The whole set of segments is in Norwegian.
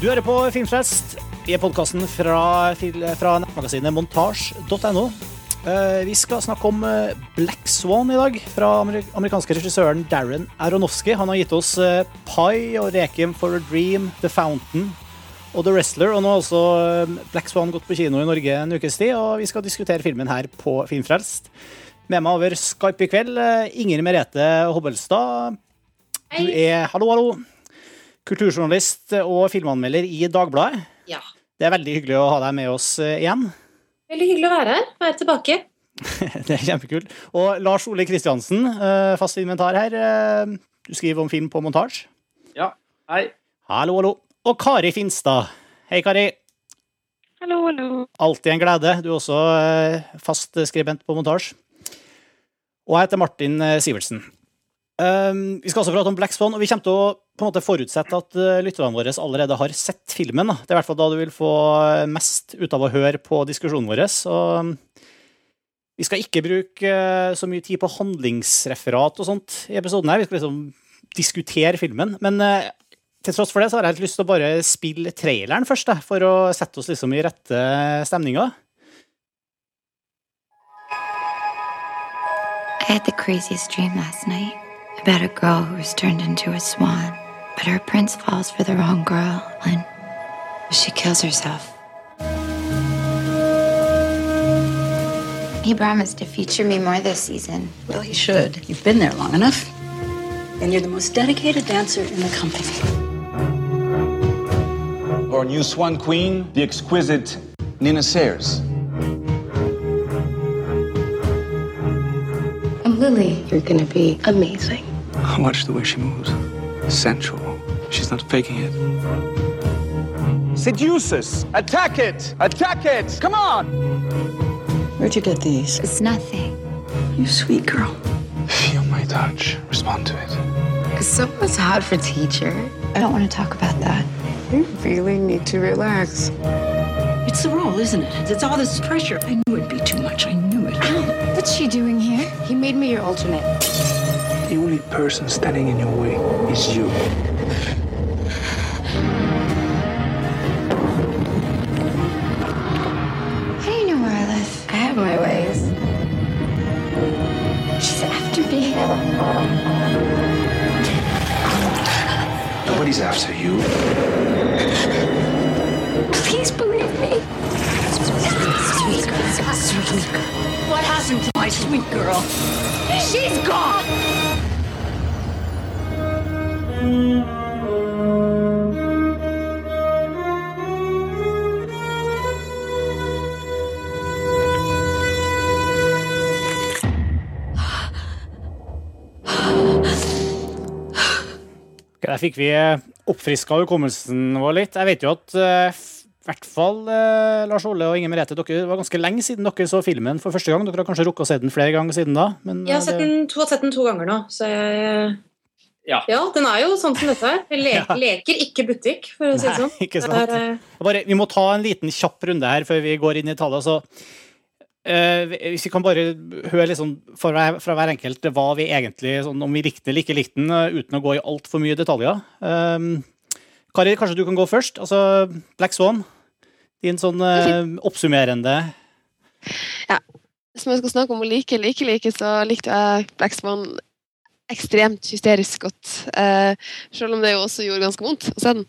Du hører på Filmfest er podkasten fra, fra nettmagasinet montasj.no. Eh, Vi skal snakke om eh, Black Swan i dag, fra amerikanske regissøren Darren Aronofsky. Han har gitt oss Pie og Requiem for a Dream, The Fountain og The Wrestler. Og nå har også eh, Black Swan gått på kino i Norge en ukes tid, og vi skal diskutere filmen her på Filmfrelst. Med meg over Skype i kveld, eh, Inger Merete Hobbelstad. Du er hallo, hallo. Kulturjournalist og filmanmelder i Dagbladet. Ja. Det er veldig hyggelig å ha deg med oss eh, igjen. Veldig hyggelig å være her. Være tilbake. Det er kjempekult. Og Lars Ole Kristiansen, eh, fast inventar her. eh, Du skriver om film på montasje. Ja, hei. Hallo, hallo. Og Kari Finstad. Hei, Kari. Hallo, hallo. Alltid en glede. Du er også fast skribent på montasje. Og jeg heter Martin Sivertsen. Um, vi skal også prate om Black Swan, og vi kommer til å på en måte forutsette at uh, lytterne våre allerede har sett filmen. Da. Det er i hvert fall da du vil få mest ut av å høre på diskusjonen vår. Så um, vi skal ikke bruke uh, så mye tid på handlingsreferat og sånt i episoden her. Vi skal liksom diskutere filmen. Men uh, til tross for det så har jeg helt lyst til å bare spille traileren først, da, for å sette oss liksom i rette stemninga. I had the craziest dream last night about a girl who was turned into a swan. But her prince falls for the wrong girl and she kills herself. He promised to feature me more this season. Well, you should. You've been there long enough. And you're the most dedicated dancer in the company. Our new Swan Queen, the exquisite Nina Sayers. I'm Lily. You're gonna be amazing. Watch the way she moves. Sensual. She's not faking it. Seduce us! Attack it! Attack it! Come on! Where'd you get these? It's nothing. You sweet girl. Feel my touch. Respond to it. So it. Is someone's hot for teacher? I don't want to talk about that. You really need to relax. It's the role, isn't it? It's all this pressure. I knew it'd be too much. I knew it. What's she doing here? He made me your alternate. The only person standing in your way is you. How do you know where I live? I have my ways. She's after me. Nobody's after you. Please believe me. Sweet girl. Sweet girl. What happened to my sweet girl? She's gone. Der fikk vi oppfriska hukommelsen vår litt. Jeg vet jo at eh, i hvert fall eh, Lars Ole og Inger Merete, dere, var ganske lenge siden dere så filmen for første gang. Dere har kanskje rukket å se den flere ganger siden da? Men, Jeg har eh, sett den, to, sett den to ganger nå, så jeg Ja. Ja, den er jo sånn som dette her. Le Ja. leker ikke butikk, for å si det sånn. ikke Det sant. er, uh... Bare, vi må ta en liten kjapp runde her før vi går inn i tallet. Så, uh, hvis vi kan bare høre liksom fra, hver- fra hver enkelt hva vi egentlig, sånn, om vi likte eller ikke likte den, uh, uten å gå i altfor mye detaljer. Um, Kari, kanskje du kan gå først? Altså, Black Swan. Din sånn oppsummerende Hvis man skal snakke om å like eller ikke like, så likte jeg Black Swan ekstremt hysterisk godt. Eh, selv om det jo også gjorde ganske vondt å se den.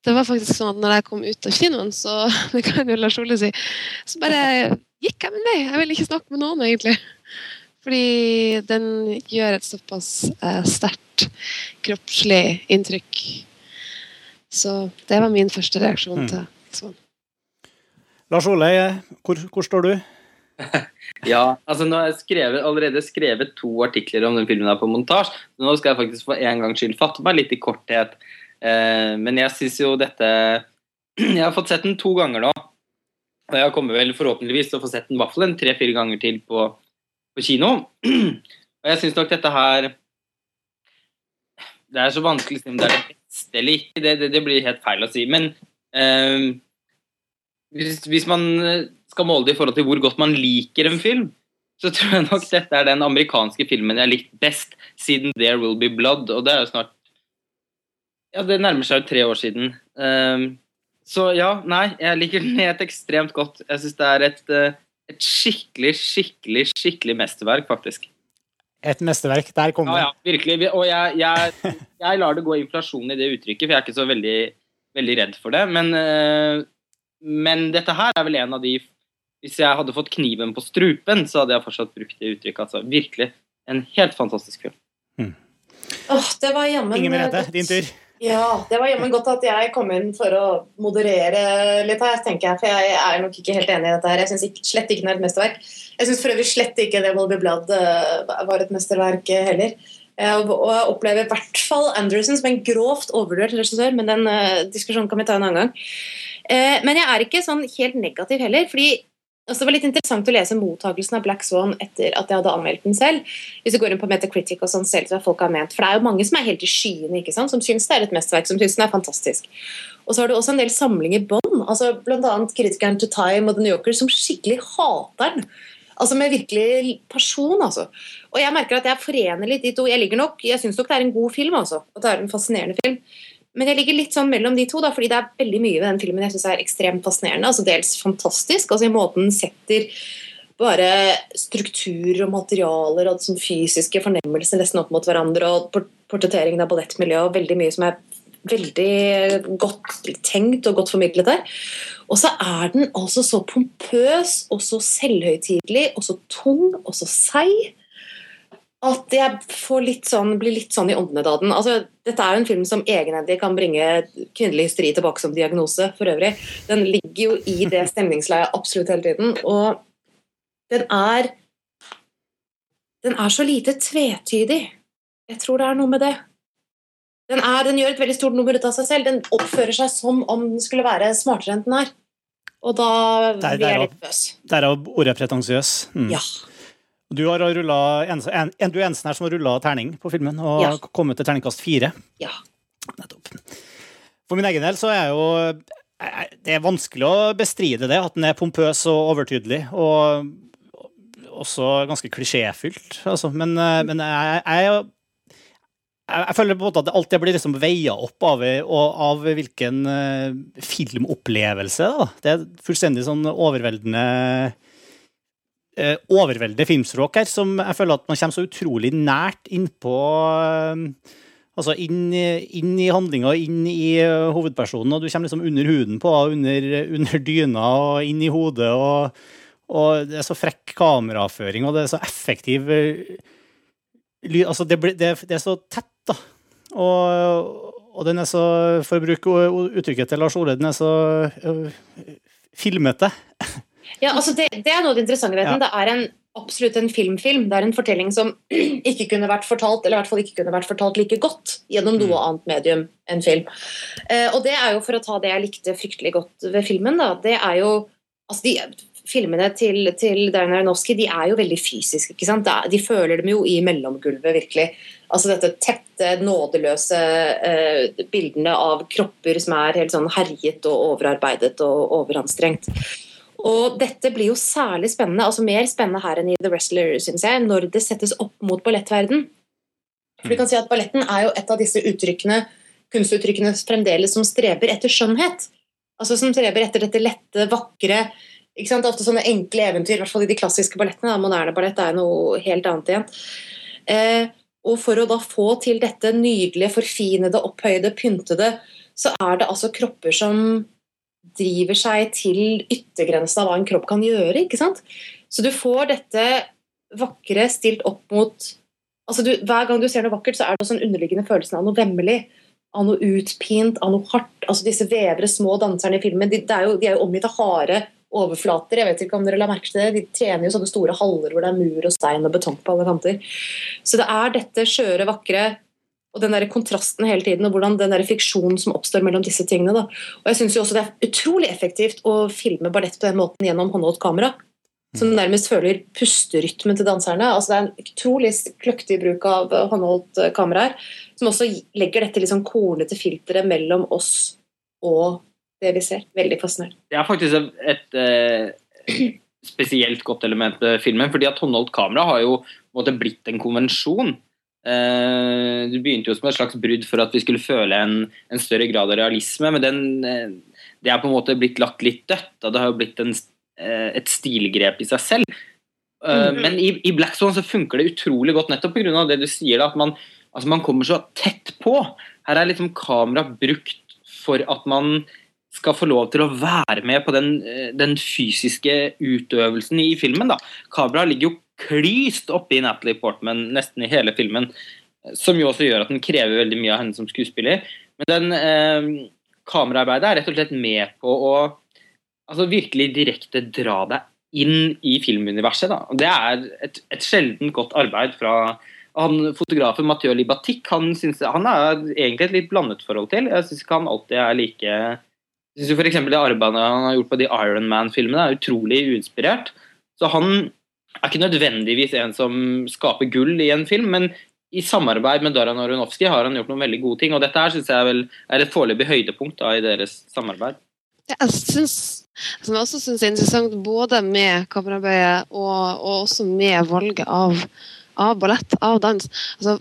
Det var faktisk sånn at når jeg kom ut av kinoen, så det kan jo Lars Ole si, så bare gikk jeg min vei. Jeg ville ikke snakke med noen, egentlig. Fordi den gjør et såpass eh, sterkt kroppslig inntrykk. Så det var min første reaksjon Mm. til sånn. Lars Ole, hvor, hvor står du? Ja, altså nå har jeg skrevet, allerede skrevet to artikler om den filmen her på montasje. Nå skal jeg faktisk for en gangs skyld fatte meg litt i korthet. Eh, men jeg syns jo dette Jeg har fått sett den to ganger nå. Og jeg kommer vel forhåpentligvis til å få sett den i hvert fall tre-fire ganger til på, på kino. Og jeg syns nok dette her Det er så vanskelig å si om det er det beste eller ikke. Det, det, det blir helt feil å si. Men eh, hvis, hvis man skal måle det i forhold til hvor godt man liker en film, så tror jeg nok dette er den amerikanske filmen jeg har likt best siden There Will Be Blood. Og det er jo snart Ja, det nærmer seg jo tre år siden. Um, så ja, nei, jeg liker den helt ekstremt godt. Jeg syns det er et, eh, et skikkelig, skikkelig, skikkelig mesterverk, faktisk. Et mesterverk. Der kom det. ja, virkelig. Og jeg, jeg, jeg lar det gå inflasjon i det uttrykket, for jeg er ikke så veldig, veldig redd for det. Men, eh, men dette her er vel en av de Hvis jeg hadde fått kniven på strupen, så hadde jeg fortsatt brukt det uttrykket. Altså, virkelig. En helt fantastisk film. Åh, det var jammen Inger Merete, din tur. Ja, det var jammen godt at jeg kom inn for å moderere litt her, tenker jeg. For jeg er nok ikke helt enig i dette her. Jeg syns slett ikke den er et mesterverk. Jeg syns for øvrig slett ikke The Will Be Blood eh, var et mesterverk eh, heller. Eh, Og jeg opplever i hvert fall Anderson som en grovt overvurdert regissør, men den eh, diskusjonen kan vi ta en annen gang. Eh, men jeg er ikke sånn helt negativ heller, fordi altså, det var litt interessant å lese mottakelsen av Black Swan etter at jeg hadde anmeldt den selv. Hvis du går inn på Metacritic og sånn selv så folk har ment. For det er jo mange som er helt i skyene, ikke sant? som syns det er et mesterverk, som syns den er fantastisk. Og så har du også en del samlinger bånd, altså bl.a. kritikeren to Time og The New Yorker, som skikkelig hater den. Altså med virkelig pasjon, altså. Og jeg merker at jeg forener litt de to. Jeg ligger nok, jeg syns nok det er en god film, altså. At det er en fascinerende film. Men jeg ligger litt sånn mellom de to, da, fordi det er veldig mye ved den filmen jeg syns er ekstremt fascinerende. altså Dels fantastisk, altså i måten den setter bare strukturer og materialer og sånn fysiske fornemmelser nesten opp mot hverandre, og portretteringen av ballettmiljøet og veldig mye som er veldig godt tenkt og godt formidlet der. Og så er den altså så pompøs og så selvhøytidelig og så tung og så seig at jeg får litt sånn, blir litt sånn i åndene den. Altså, dette er jo en film som egenhendig kan bringe kvinnelig hysteri tilbake som diagnose for øvrig. Den ligger jo i det stemningsleiet absolutt hele tiden. Og den er Den er så lite tvetydig. Jeg tror det er noe med det. Den, er, den gjør et veldig stort nummer ut av seg selv. Den oppfører seg som om den skulle være smartere enn den er. Og da blir jeg litt bøs. Derav ordet pretensiøs. Mm. Ja. Du, har rullet, en, en, en, du er eneste her som har rulla terning på filmen, og Ja. kommet til terningkast fire. Ja. Nettopp. For min egen del så er jeg jo Det er vanskelig å bestride det, at den er pompøs og overtydelig. Og også ganske klisjéfylt, altså. Men, eh, men jeg, jeg, jeg, føler på en måte at det alltid blir liksom veia opp av, og- av hvilken eh, filmopplevelse. Da. Det er fullstendig sånn overveldende overveldende filmspråk her, som jeg føler at man kommer så utrolig nært innpå Altså inn, inn i handlinga, inn i eh, hovedpersonen, og du kommer liksom under huden på under, under dyna og inn i hodet. og og det er så frekk kameraføring, og det er så effektiv lyd Altså, det, ble, det, det er så tett, da. Og, og den er så, for å bruke uttrykket til Lars Ole, den er så øh, filmete. Ja, altså det, det er noe av det interessante ved den. Det er en, absolutt en filmfilm. Det er en fortelling som ikke kunne vært fortalt, eller i hvert fall ikke kunne vært fortalt like godt gjennom noe Mm. annet medium enn film. Eh, og det er jo, for å ta det jeg likte fryktelig godt ved filmen, da, det er jo altså de, Filmene til, til Darren Aronofsky de er jo veldig fysiske. ikke sant? De føler dem jo i mellomgulvet, virkelig. Altså dette tette, nådeløse eh, bildene av kropper som er helt sånn herjet og overarbeidet og overanstrengt. Og dette blir jo særlig spennende, altså mer spennende her enn i The Wrestler, synes jeg, når det settes opp mot ballettverden. For du kan si at Balletten er jo et av disse uttrykkene, kunstuttrykkene fremdeles som streber etter skjønnhet. Altså Som streber etter dette lette, vakre ikke sant? Ofte sånne enkle eventyr, i hvert fall i de klassiske ballettene. da, Moderne ballett er noe helt annet igjen. Eh, og for å da få til dette nydelige, forfinede, opphøyde, pyntede, så er det altså kropper som driver seg til yttergrensen av hva en kropp kan gjøre. ikke sant? Så du får dette vakre stilt opp mot altså du, Hver gang du ser noe vakkert, så er det også en underliggende følelsen av noe vemmelig. Av noe utpint, av noe hardt. altså Disse vevre, små danserne i filmen de, er jo, de er jo omgitt av harde overflater. jeg vet ikke om dere la merke til det, De trener jo sånne store haller hvor det er mur og stein og betong på alle kanter. Så det er dette skjøre, vakre og den der kontrasten hele tiden, og hvordan den der fiksjonen som oppstår mellom disse tingene. Da. Og jeg synes jo også Det er utrolig effektivt å filme ballett på den måten gjennom håndholdt kamera. Som nærmest føler pusterytmen til danserne. Altså Det er en utrolig kløktig bruk av eh, håndholdt kameraer, kamera her, som også legger dette liksom kornete filteret mellom oss og det vi ser. Veldig fascinerende. Det er faktisk et, eh, spesielt godt element ved filmen, fordi at håndholdt kamera har jo på en måte blitt en konvensjon. Eh, det begynte jo som et slags brudd for at vi skulle føle en, en større grad av realisme, men den, eh, det er på en måte blitt lagt litt dødt, og det har jo blitt en, eh, et stilgrep i seg selv. Mhm. Men i, i Black Swan så funker det utrolig godt nettopp pga. det du sier, da, at man, altså man kommer så tett på. Her er liksom kamera brukt for at man skal få lov til å være med på den, den fysiske utøvelsen i filmen. da. Kameraet ligger jo klyst oppi Natalie Portman nesten i hele filmen, som jo også gjør at den krever veldig mye av henne som skuespiller. Men den eh, kameraarbeidet er rett og slett med på å altså virkelig direkte dra deg inn i filmuniverset. Da. Og det er et, et sjeldent godt arbeid fra han fotografen Mathieu Libatic. Han, synes, han er egentlig et litt blandet forhold til. Jeg syns ikke han alltid er like jeg syns f.eks. det arbeidet han har gjort på de Iron Man-filmene, er utrolig uinspirert. Så han er ikke nødvendigvis en som skaper gull i en film, men i samarbeid med Daran Aronofsky har han gjort noen veldig gode ting. Og dette her syns jeg vel er et foreløpig høydepunkt da, i deres samarbeid. Jeg synes, som jeg også syns er interessant, både med kameraarbeidet og, og også med valget av, av ballett, av dans, altså,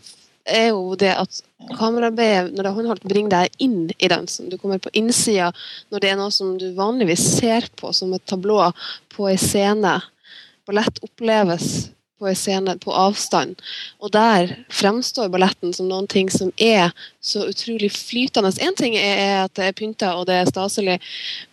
er jo det at kameraarbeidet når det er håndholdt, bringer deg inn i dansen. Du kommer på innsida når det er noe som du vanligvis ser på som et tablå på ei scene. Ballett oppleves på en scene på avstand. Og der fremstår balletten som noen ting som er så utrolig flytende. Én ting er at det er pynta og det er staselig,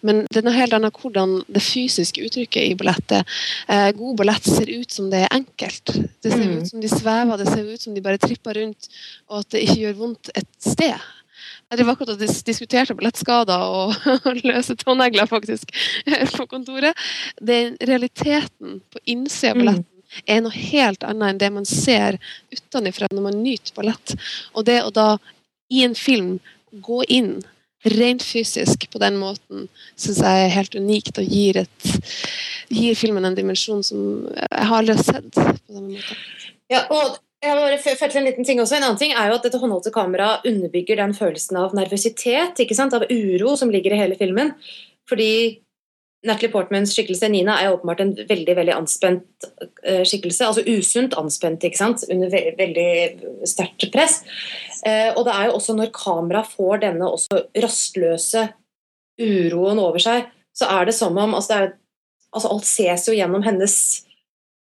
men det er noe helt annet hvordan det fysiske uttrykket i ballettet. Eh, god ballett ser ut som det er enkelt. Det ser Mm. ut som de svever, det ser ut som de bare tripper rundt, og at det ikke gjør vondt et sted. Jeg driver akkurat og dis diskuterte ballettskader og, løse tånegler faktisk på kontoret. Det er realiteten på innsida av Mm. balletten er noe helt annet enn det man ser utenfra når man nyter ballett. Og det å da i en film gå inn rent fysisk på den måten syns jeg er helt unikt og gir, et, gir filmen en dimensjon som jeg har aldri sett på samme måte. Ja, og jeg har bare fø- til en liten ting også. En annen ting er jo at dette håndholdte kameraet underbygger den følelsen av nervøsitet, ikke sant? av uro som ligger i hele filmen. Fordi Natalie Portmans skikkelse Nina er åpenbart en veldig veldig anspent eh, skikkelse. Altså usunt anspent, ikke sant? under ve veldig sterkt press. Eh, og det er jo også når kamera får denne også rastløse uroen over seg, så er det som om altså det er, altså Alt ses jo gjennom hennes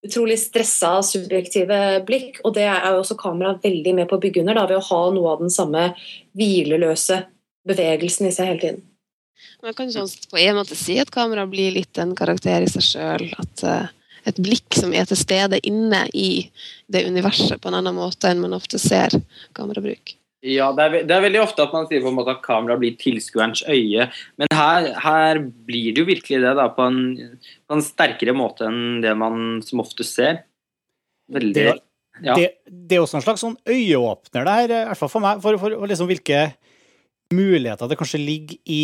utrolig stressa, subjektive blikk, og det er jo også kameraet veldig med på å bygge under, da, ved å ha noe av den samme hvileløse bevegelsen i seg hele tiden. Man kan sånn på en måte si at kameraet blir litt en karakter i seg sjøl. At eh, et blikk som er til stede inne i det universet på en annen måte enn man ofte ser kamerabruk. Ja, det er, det er veldig ofte at man sier på en måte at kamera blir tilskuerens øye, men her, her blir det jo virkelig det da, på en, på en sterkere måte enn det man som oftest ser. Veldig Det, ja. det, det er også en slags sånn øyeåpner der, i hvert fall for meg, for, for, for liksom hvilke muligheter det kanskje ligger i,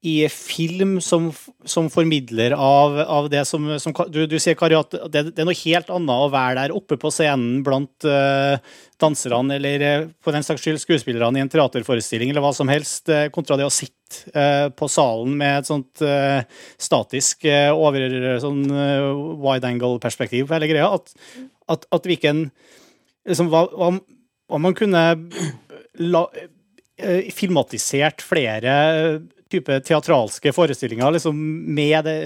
i film som, som formidler av, av det som, som du, du sier, Kari, at det, det er noe helt annet å være der oppe på scenen blant uh, danserne eller eh, på den slags skyld skuespillerne i en teaterforestilling eller hva som helst, uh, kontra det å sitte på salen med et sånt statisk over sånn wide angle-perspektiv hele greia. At, at, at hvilken liksom, hva, hva, hva man kunne la, filmatisert flere type teatralske forestillinger liksom med, det,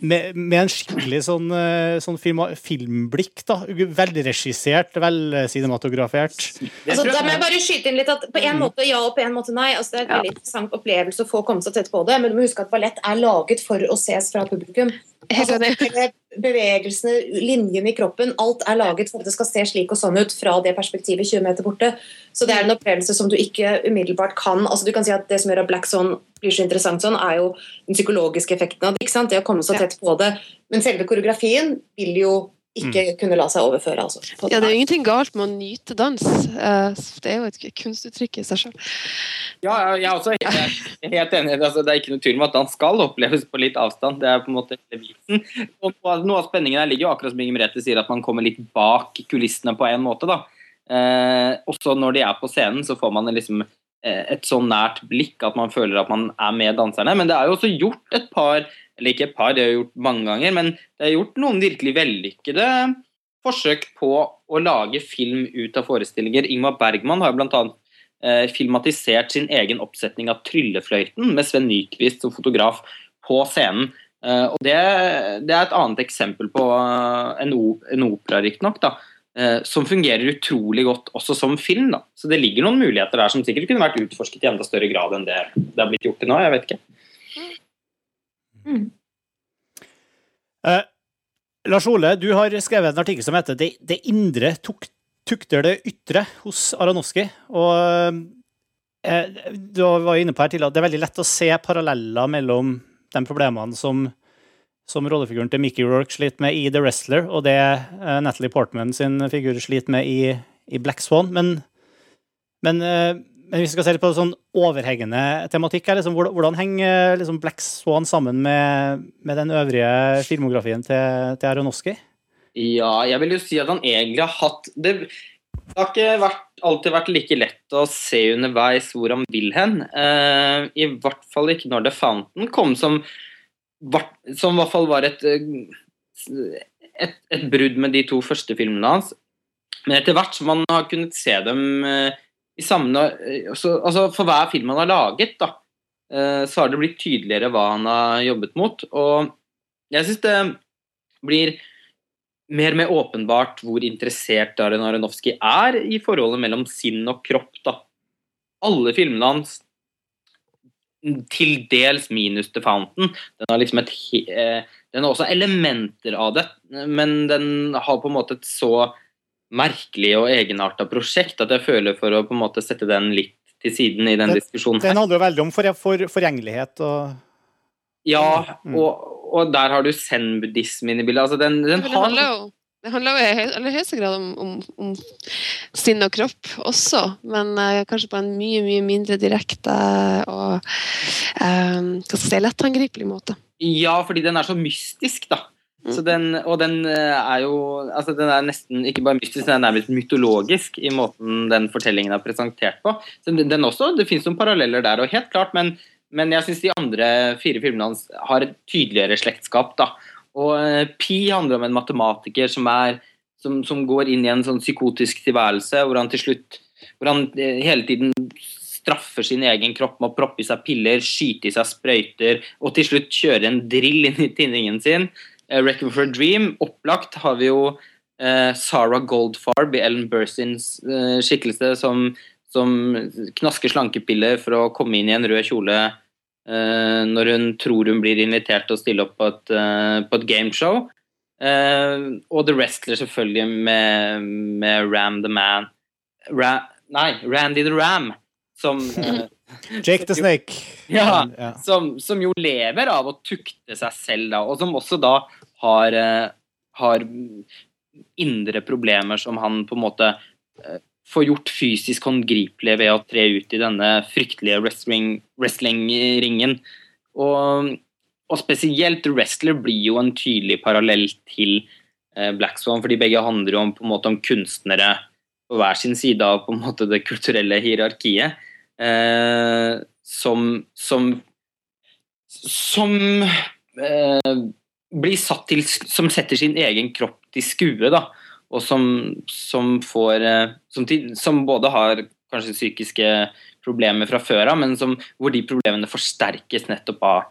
med, med en skikkelig sånn, eh, sånn film, filmblikk. da, Velregissert, velcinematografert. Det Altså, da må jeg bare skyte inn litt at På en måte ja og på en måte nei. Altså, det er en Ja. veldig interessant opplevelse å få komme så tett på det, men du må huske at ballett er laget for å ses fra publikum. Altså, enig. Bevegelsene, linjene i kroppen, alt er laget for at det skal se slik og sånn ut fra det perspektivet 20 meter borte. Så det er en opplevelse som du ikke umiddelbart kan altså Du kan si at Det som gjør at Black Zone blir så interessant sånn, er jo den psykologiske effekten av det. ikke sant? Det å komme så tett på det. Men selve koreografien vil jo ikke kunne la seg overføre. altså. Ja, det er jo ingenting galt med å nyte dans. Eh, Det er jo et kunstuttrykk i seg sjøl. Ja, jeg er også helt, helt enig. Altså, det er ikke noe tvil om at dans skal oppleves på litt avstand. Det er på en måte hele vitsen. Og noe av- noe av spenningen her ligger jo akkurat som Inger Merete sier, at man kommer litt bak kulissene på en måte. da. Eh, også når de er på scenen, så får man liksom eh, et så nært blikk at man føler at man er med danserne. Men det er jo også gjort et par eller ikke et par, det har jeg gjort mange ganger, men det er gjort noen virkelig vellykkede forsøk på å lage film ut av forestillinger. Ingmar Bergman har bl.a. Eh, filmatisert sin egen oppsetning av Tryllefløyten med Sven Nyquist som fotograf på scenen. Eh, og det, det, er et annet eksempel på eh, en, en opera, riktignok, eh, som fungerer utrolig godt også som film. Da. Så det ligger noen muligheter der som sikkert kunne vært utforsket i enda større grad enn det det har blitt gjort til nå. jeg vet ikke. Mm. Eh, Lars Ole, du har skrevet en artikkel som heter 'Det, det indre tuk, tukter det ytre' hos Aronowski. Og eh, du var inne på her tidligere at det er veldig lett å se paralleller mellom de problemene som, som rollefiguren til Mickey Rourke sliter med i The Wrestler, og det eh, Natalie Portman sin figur sliter med i, i Black Swan. Men, men, uh, men, hvis vi skal se litt på sånn overhengende tematikk, liksom, hvordan, henger liksom, Black Swan sammen med, med den øvrige filmografien til, til Aronofsky? Ja, jeg vil jo si at han egentlig har hatt det, det har ikke vært, alltid vært like lett å se underveis hvor han vil hen. Uh, I hvert fall ikke når The Fountain kom, som, som i hvert fall var et, et, et, brudd med de to første filmene hans. Men etter hvert som man har kunnet se dem uh, i samme altså, altså, For hver film han har laget, da, uh, så har det blitt tydeligere hva han har jobbet mot. Og jeg syns det blir mer og mer åpenbart hvor interessert Darren Aronofsky er i forholdet mellom sinn og kropp. da. Alle filmene hans, til dels minus The Fountain, den har liksom et eh, Den har også elementer av det, men den har på en måte et så merkelig og egenarta prosjekt at jeg føler for å på en måte sette den litt til siden i den, den diskusjonen. Den handler jo veldig om for, for, forgjengelighet og Ja, mm. og, og der har du zen-buddhismen i bildet. Altså, den, den jo det handler jo i aller høyeste grad om, om, om, sinn og kropp også, men uh, kanskje på en mye mye mindre direkte og uh, hva skal jeg si, lettangripelig måte. Ja, fordi den er så mystisk, da. Den, og den eh, er jo altså Den er nesten ikke bare mystisk, den er nærmest mytologisk i måten den fortellingen er presentert på. Så den, den også, Det finnes noen paralleller der, og helt klart, men men jeg syns de andre fire filmene hans har et tydeligere slektskap. da. Og uh, Pi handler om en matematiker som, er, som, som, går inn i en sånn psykotisk tilværelse hvor han til slutt hvor han uh, hele tiden straffer sin egen kropp med å proppe i seg piller, skyte i seg sprøyter og til slutt kjøre en drill inn i tinningen sin. Uh, Reckon for a Dream. Opplagt har vi jo uh, Sarah Goldfarb i Ellen Bursins skikkelse som som knasker slankepiller for å komme inn i en rød kjole uh, når hun tror hun blir invitert til å stille opp på et, uh, på et gameshow. Uh, og The Wrestler selvfølgelig med, med Ram the Man Ra Nei, Randy the Ram. Som Jake the Snake. Ja, ja. Som, som, jo lever av å tukte seg selv, da, og som også da har, har indre problemer som han på en måte får gjort fysisk håndgripelig ved å tre ut i denne fryktelige wrestling-ringen. Og, og, spesielt Wrestler blir jo en tydelig parallell til eh, Black Swan, fordi begge handler jo om, på en måte, om kunstnere på hver sin side av på en måte, det kulturelle hierarkiet. Eh, som som, som eh, blir satt til Som setter sin egen kropp til skue. da og som, som får eh, som, som, både har kanskje psykiske problemer fra før av, men som, hvor de problemene forsterkes nettopp av,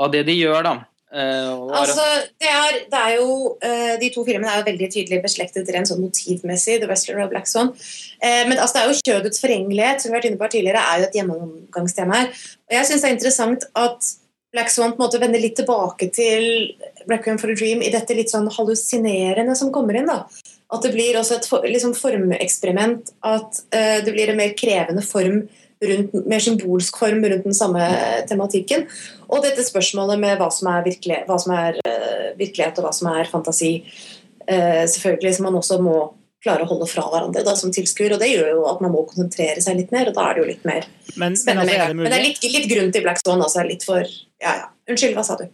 av det de gjør, da. Uh, altså, det er, det er jo, uh, De to filmene er jo veldig tydelig beslektet rent sånn motivmessig. The Wrestler og Black Swan. Uh, men altså, det er jo kjødets forgjengelighet som vi har vært inne på tidligere, er jo et gjennomgangstema her. Og jeg synes det er interessant at Black Swan på en måte vender litt tilbake til Requiem for a Dream i dette litt sånn hallusinerende som kommer inn. da. At det blir også et liksom, formeksperiment. At uh, det blir en mer krevende form, rundt, mer symbolsk form rundt den samme tematikken. Og dette spørsmålet med hva som er, virkelig, hva som er uh, virkelighet og hva som er fantasi. Uh, selvfølgelig som man også må klare å holde fra hverandre da, som tilskuer. Og det gjør jo at man må konsentrere seg litt mer, og da er det jo litt mer men, spennende. Men, altså, det, men det er litt, litt, grunn til Black Swan. Altså, litt for Ja, ja. Unnskyld, hva sa du?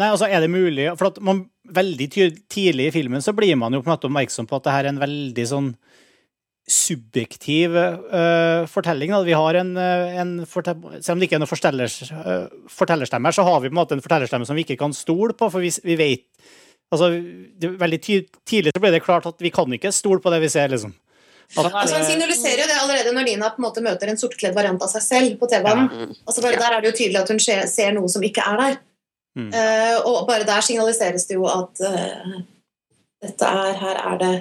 Nei, altså er det mulig For at man, veldig tidlig i filmen så blir man jo på en måte oppmerksom på at det her er en veldig sånn subjektiv uh, fortelling. Da. Vi har en, uh, en Selv om det ikke er noen fortellers, uh, fortellerstemme, så har vi på en måte en fortellerstemme som vi ikke kan stole på. For vi, vi vet Altså, det, veldig ty tidlig så ble det klart at vi kan ikke stole på det vi ser, liksom. At, Altså, han eh, signaliserer jo det allerede når Nina på en måte møter en sortkledd variant av seg selv på T-banen. Altså bare Der er det jo tydelig at hun ser, ser noe som ikke er der. Mm. Uh, og bare der signaliseres det jo at uh, dette er, her er det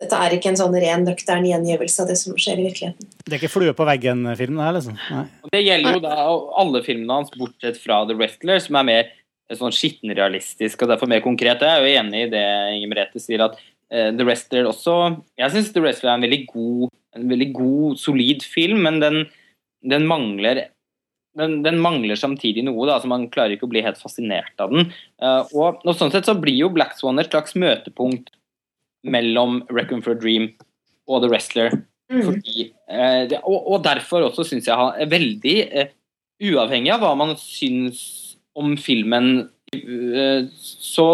dette er ikke en sånn ren, nøktern gjengivelse av det som skjer i virkeligheten. det er ikke flue på veggen-film, det her, liksom. Nei. Det gjelder jo da alle filmene hans, bortsett fra The Wrestler, som er mer eh, sånn skittenrealistisk og derfor mer konkret. Jeg er jo enig i det Inger Merete sier, at uh, The Wrestler også Jeg syns The Wrestler er en veldig god, en veldig god solid film, men den, den mangler den, den mangler samtidig noe, da, så man klarer ikke å bli helt fascinert av den. Uh, og, og sånn sett så blir jo Black Swan et slags møtepunkt mellom Reckon for a Dream og The Wrestler. Mm. Fordi, uh, det, og, og derfor også syns jeg han er veldig uh, Uavhengig av hva man syns om filmen, eh, så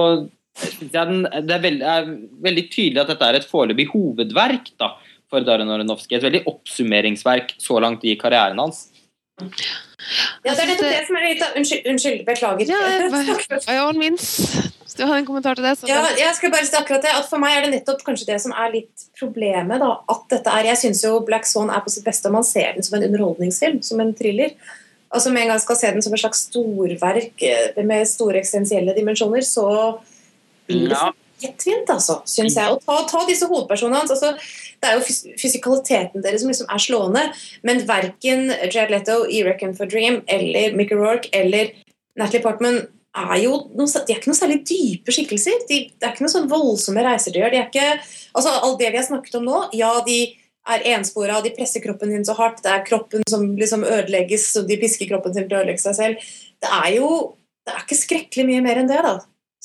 syns jeg den, det er, veld, er veldig tydelig at dette er et foreløpig hovedverk da, for Darren Aronofsky. Et veldig oppsummeringsverk så langt i karrieren hans. Ja, det er nettopp det som er litt av Unnskyld, unnskyld beklager. Ja, by all means. Du har en kommentar til det, så Ja, jeg skal bare si akkurat det, at For meg er det nettopp kanskje det som er litt problemet. da, at dette er, Jeg syns jo Black Swan er på sitt beste om man ser den som en underholdningsfilm, som en thriller. Altså Med en gang skal se den som et slags storverk eh, med store eksistensielle dimensjoner, så blir det lettvint, altså, syns jeg. Og ta, ta disse hovedpersonene hans. altså Det er jo fys fysikaliteten deres som liksom er slående, men verken Jared Leto i Reckon for Dream eller Mickey Rourke eller Natalie Portman er jo noe, de er ikke noe særlig dype skikkelser. De, det er ikke noe sånn voldsomme reiser de gjør. De er ikke, altså Alt det vi har snakket om nå, ja, de er enspora, de presser kroppen sin så hardt, det er kroppen som liksom ødelegges, og de pisker kroppen sin til å ødelegge seg selv. Det er jo det er ikke skrekkelig mye mer enn det, da.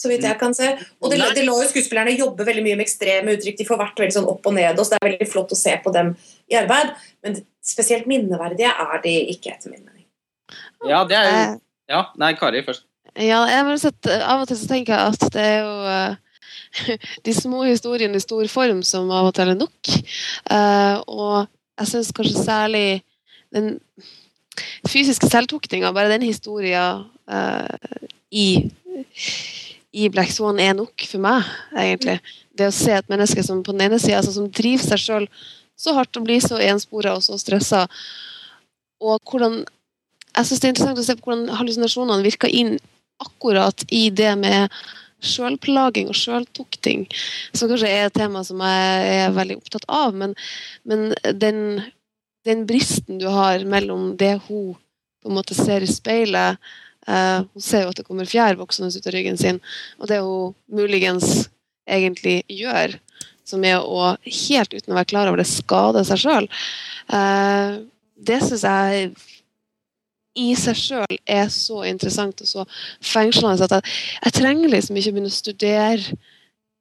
Så vidt jeg kan se. Og det, det lar jo skuespillerne jobbe veldig mye med ekstreme uttrykk. De får vært veldig sånn opp og ned, og så det er veldig flott å se på dem i arbeid. Men spesielt minneverdige er de ikke, etter min mening. Ja, det er jo Eh, Ja, nei, Kari først. Ja, jeg har sett, Av og til så tenker jeg at det er jo eh, de små historiene i stor form som av og til er nok. Eh, og jeg syns kanskje særlig den fysiske selvtuktinga, bare den historia eh, i, i Black Swan er nok for meg, egentlig. Det å se et menneske som på den ene sida altså, som driver seg sjøl så hardt og blir så enspora og så stressa, og hvordan jeg synes det er interessant å se på hvordan hallusinasjonene virker inn akkurat i det med sjølplaging og sjøltukting, som kanskje er et tema som jeg er veldig opptatt av. Men, men den, den bristen du har mellom det hun på en måte ser i speilet eh, Hun ser jo at det kommer fjær voksende ut av ryggen sin, og det hun muligens egentlig gjør, som er å helt uten å være klar over det, skade seg sjøl, eh, det syns jeg i seg sjøl er så interessant og så fengslende at jeg, jeg trenger liksom ikke begynne å studere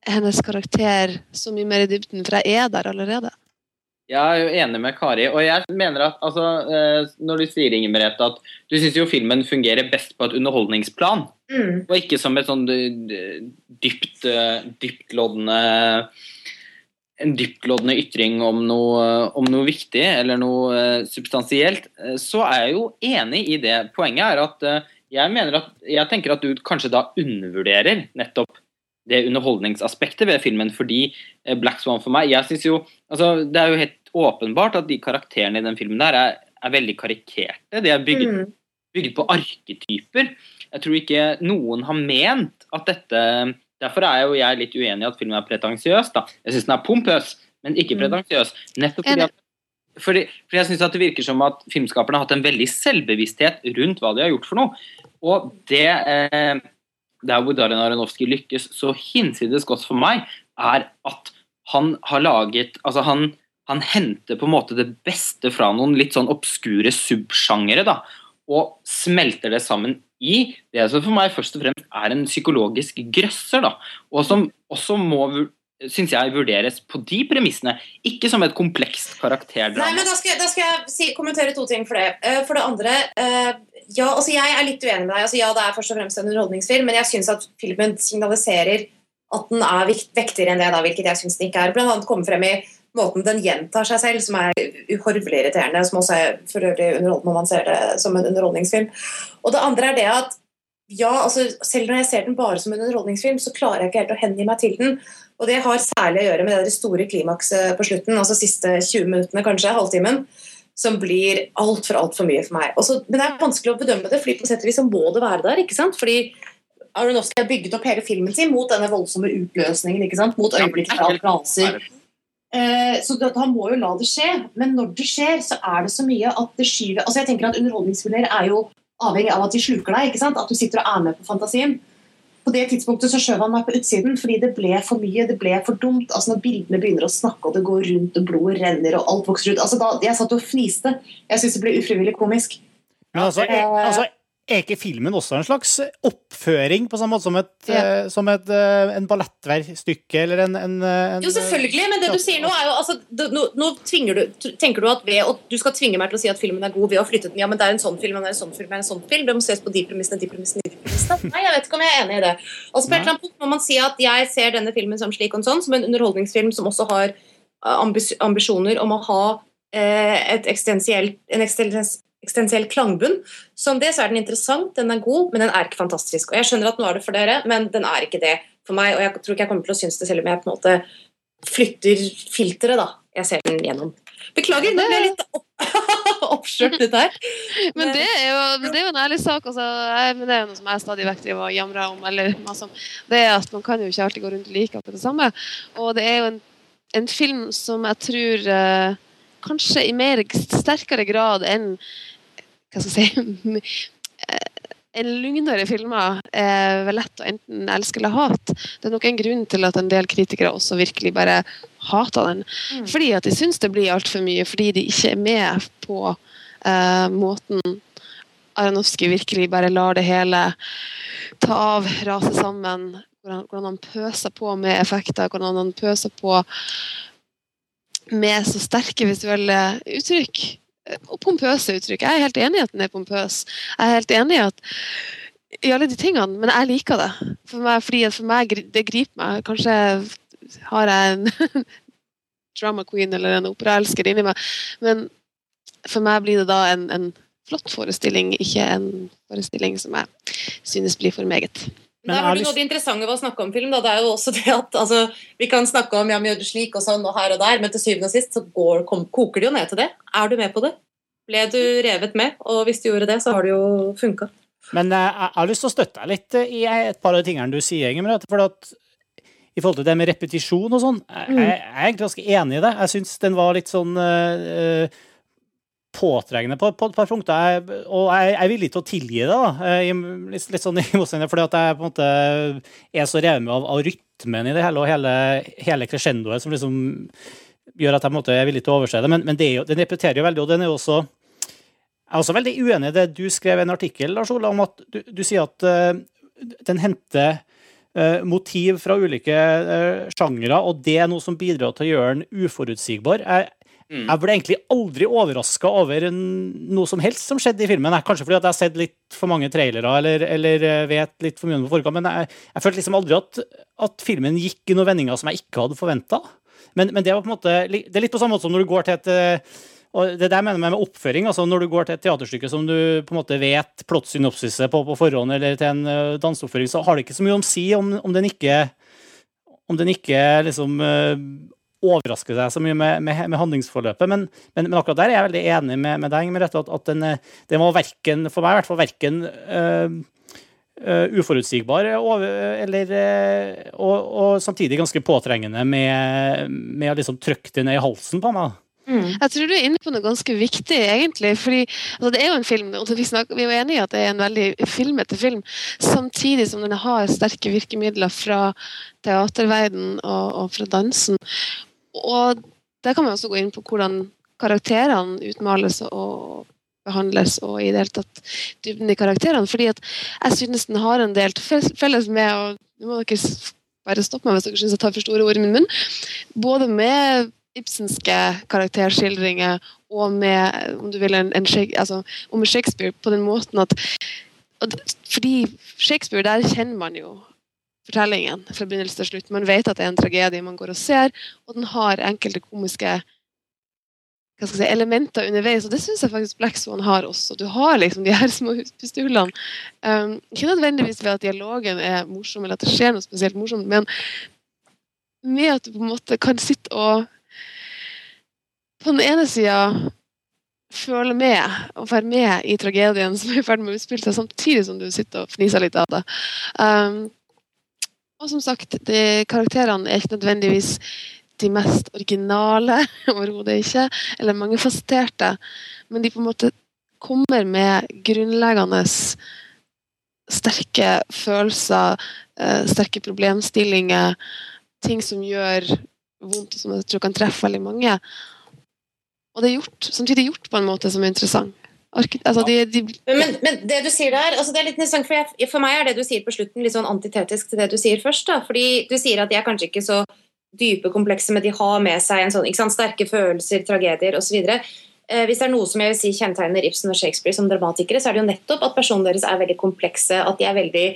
hennes karakter så mye mer i dybden, for jeg er der allerede. Jeg er jo enig med Kari. Og jeg mener at altså, eh, når du sier Inger Merete, at du syns jo filmen fungerer best på et underholdningsplan, Mm. og ikke som et sånn eh, dypt, eh, dyptloddende en dyptloddende ytring om noe, om noe viktig eller noe eh, substansielt, eh, så er jeg jo enig i det. Poenget er at eh, jeg mener at jeg tenker at du kanskje da undervurderer nettopp det underholdningsaspektet ved filmen, fordi Black Swan for meg jeg synes jo, altså Det er jo helt åpenbart at de karakterene i den filmen der er, er veldig karikerte. De er bygget, Mm. bygget på arketyper. Jeg tror ikke noen har ment at dette Derfor er jo jeg litt uenig i at filmen er pretensiøs. da. Jeg syns den er pompøs, men ikke Mm. pretensiøs. Nettopp fordi at fordi, fordi jeg synes Det virker som at filmskaperne har hatt en veldig selvbevissthet rundt hva de har gjort for noe. Og det eh, der hvor Darren Aronofsky lykkes så hinsides godt for meg, er at han har laget Altså, han, han henter på en måte det beste fra noen litt sånn obskure subsjangere, da, og smelter det sammen i det som for meg først og fremst er en psykologisk grøsser, da, og som også må syns jeg vurderes på de premissene, ikke som et komplekst Nei, men Da skal, da skal jeg si, kommentere to ting for det. Uh, For det andre uh, ja, altså Jeg er litt uenig med deg. Altså, ja, Det er først og fremst en underholdningsfilm, men jeg syns at filmen signaliserer at den er vektigere enn det, da, hvilket jeg syns den ikke er. Blant annet komme frem i måten den gjentar seg selv, som er uhorvelig irriterende. Som også er for øvrig underholdende når man ser det som en underholdningsfilm. Og det andre er det at ja, altså Selv når jeg ser den bare som en underholdningsfilm, så klarer jeg ikke helt å hengi meg til den. Og det har særlig å gjøre med det store klimakset på slutten, altså siste 20 minuttene, kanskje, halvtimen, som blir altfor, altfor mye for meg. Også, men det er vanskelig å bedømme det, fordi på sett og vis så må det være der. ikke sant? Fordi Aronofsky har bygget opp hele filmen sin mot denne voldsomme utløsningen, ikke sant? mot øyeblikket da alt raser. Eh, så han må jo la det skje, men når det skjer, så er det så mye at det skyver altså jeg tenker at Underholdningsfilmer er jo avhengig av at de sluker deg, ikke sant? at du sitter og er med på fantasien. På det tidspunktet så skjøv han meg på utsiden fordi det ble for mye, det ble for dumt. altså Når bildene begynner å snakke, og det går rundt, og blodet renner, og alt vokser ut altså da, Jeg satt og fniste. Jeg syns det ble ufrivillig komisk. Men altså, Eh, altså, er ikke filmen også en slags oppføring, på samme måte som et, Ja. uh, som et uh, en ballettverkstykke eller en, en, en Jo, selvfølgelig, men det du sier nå er jo altså, du, nå, nå du, tenker du at ved å, du skal tvinge meg til å si at filmen er god ved å flytte den. Ja, men det er en sånn film, det er en sånn film, det er en sånn film. Det må ses på de premissene, de premissene, de premissene. Nei, jeg vet ikke om jeg er enig i det. Altså, på et eller annet punkt må man si at jeg ser denne filmen som slik og sånn, som en underholdningsfilm som også har eh, ambis ambisjoner om å ha eh, et eksistensielt, en eksistens, eksistensiell klangbunn. Som det så er den interessant, den er god, men den er ikke fantastisk. Og jeg skjønner at nå er det for dere, men den er ikke det for meg, og jeg tror ikke jeg kommer til å synes det selv om jeg på en måte flytter filteret, da. Jeg ser den gjennom. Beklager, nå ble jeg litt opp oppskjørt ut her. Men det er, jo, det er jo en ærlig sak. Altså, men det er jo noe som jeg stadig vekk driver og jamrer om. Eller. Det er at man kan jo ikke alltid gå rundt like akkurat det samme. Og det er jo en, en film som jeg tror eh, kanskje i mer sterkere grad enn hva skal jeg si eh, en lugnere filmer er vel lett å enten elske eller hate. Det er nok en grunn til at en del kritikere også virkelig bare hater den. Fordi at de syns det blir altfor mye, fordi de ikke er med på uh, måten Aronofsky virkelig bare lar det hele ta av, rase sammen. Hvordan, hvordan han pøser på med effekter, hvordan han pøser på med så sterke visuelle uttrykk. Og pompøse uttrykk. Jeg er helt enig i at den er pompøs. Jeg er helt enig i at i alle de tingene, men jeg liker det. For meg, fordi for meg det griper meg. Kanskje har jeg en drama queen eller en operaelsker inni meg, men for meg blir det da en, en flott forestilling, ikke en forestilling som jeg synes blir for meget. Men Der har du noe av det interessante ved å snakke om film. Da. Det er jo også det at altså, Vi kan snakke om ja, vi gjør det slik og sånn og her og der, men til syvende og sist så går, kom, koker det jo ned til det. Er du med på det? Ble du revet med? Og hvis du gjorde det, så har det jo funka. Men eh, jeg har lyst til å støtte deg litt eh, i et par av de tingene du sier, Ingemar. For at i forhold til det med repetisjon og sånn, jeg, jeg er egentlig ganske enig i det. Jeg syns den var litt sånn eh, påtrengende på, på et par punkter. Og jeg, er villig til å tilgi det, da. eh, i- litt, litt sånn i motsetning, fordi at jeg på en måte er så revet med av, av rytmen i det hele, og hele, hele crescendoet som liksom gjør at jeg på en måte er villig til å overse det. Men, men det jo, den repeterer jo veldig, og den er jo også jeg er også veldig uenig i det du skrev i en artikkel, Lars Ola, om at du, du sier at uh, den henter uh, motiv fra ulike uh, sjangre, og det er noe som bidrar til å gjøre den uforutsigbar. Jeg, Mm. jeg ble egentlig aldri overraska over noe som helst som skjedde i filmen. Kanskje fordi jeg har sett litt for mange trailere eller, eller eh, vet litt for mye om forkant, men jeg, jeg følte liksom aldri at, at filmen gikk i noen vendinger som jeg ikke hadde forventa. Men, men det var på en måte Det er litt på samme måte som når du går til et eh, og det der mener jeg med oppføring. altså Når du går til et teaterstykke som du på en måte vet plottsynopsiset på på forhånd, eller til en uh, danseoppføring, så har det ikke så mye om si om, om den ikke om den ikke liksom eh, overrasker seg så mye med, med, med handlingsforløpet. Men, men, men akkurat der er jeg veldig enig med, med deg, Merete, at, at den, eh, den var verken, for meg i hvert fall verken uh, uh, uforutsigbar over, eller, uh, og, og samtidig ganske påtrengende med, med å liksom trykke det ned i halsen på meg. Jeg tror du er inne på noe ganske viktig, egentlig. fordi altså, Det er jo en film, og vi, snakker, vi er jo enige i at det er en veldig filmete film, samtidig som den har sterke virkemidler fra teaterverden og, og fra dansen. Og der kan man også gå inn på hvordan karakterene utmales og behandles, og i det hele tatt dybden i karakterene. fordi at jeg synes den har en del felles- med og Nå må dere bare stoppe meg hvis dere syns jeg tar for store ord i min munn. Både med Ibsenske karakterskildringer og med om du vil, en, en, altså, Shakespeare på den måten at Fordi Shakespeare, der kjenner man jo fortellingen fra begynnelse til slutt. Man vet at det er en tragedie man går og ser, og den har enkelte komiske si, elementer underveis, og det syns jeg faktisk Black Swan har også. Du har liksom de her små pustehullene. Um, ikke nødvendigvis ved at dialogen er morsom, eller at det skjer noe spesielt morsomt, men med at du på en måte kan sitte og på den ene sida føle med og være med i tragedien som er i ferd med å utspille seg, samtidig som du sitter og fniser litt av det. Um, og som sagt, de, karakterene er ikke nødvendigvis de mest originale, overhodet ikke, eller mangefasetterte, men de på en måte kommer med grunnleggende sterke følelser, eh, sterke problemstillinger, ting som gjør vondt, og som jeg tror kan treffe veldig mange. Og det er gjort, samtidig gjort på en måte som er interessant. Altså, de, de, Men, men det du sier der, altså det er litt interessant, for, jeg, for meg er det du sier på slutten litt sånn antitetisk til det du sier først. da, fordi Du sier at de er kanskje ikke så dype, komplekse, men de har med seg en sånn, ikke sant, sterke følelser, tragedier osv. Eh, hvis det er noe som jeg vil si kjennetegner Ibsen og Shakespeare som dramatikere, så er det jo nettopp at personene deres er veldig komplekse, at de er veldig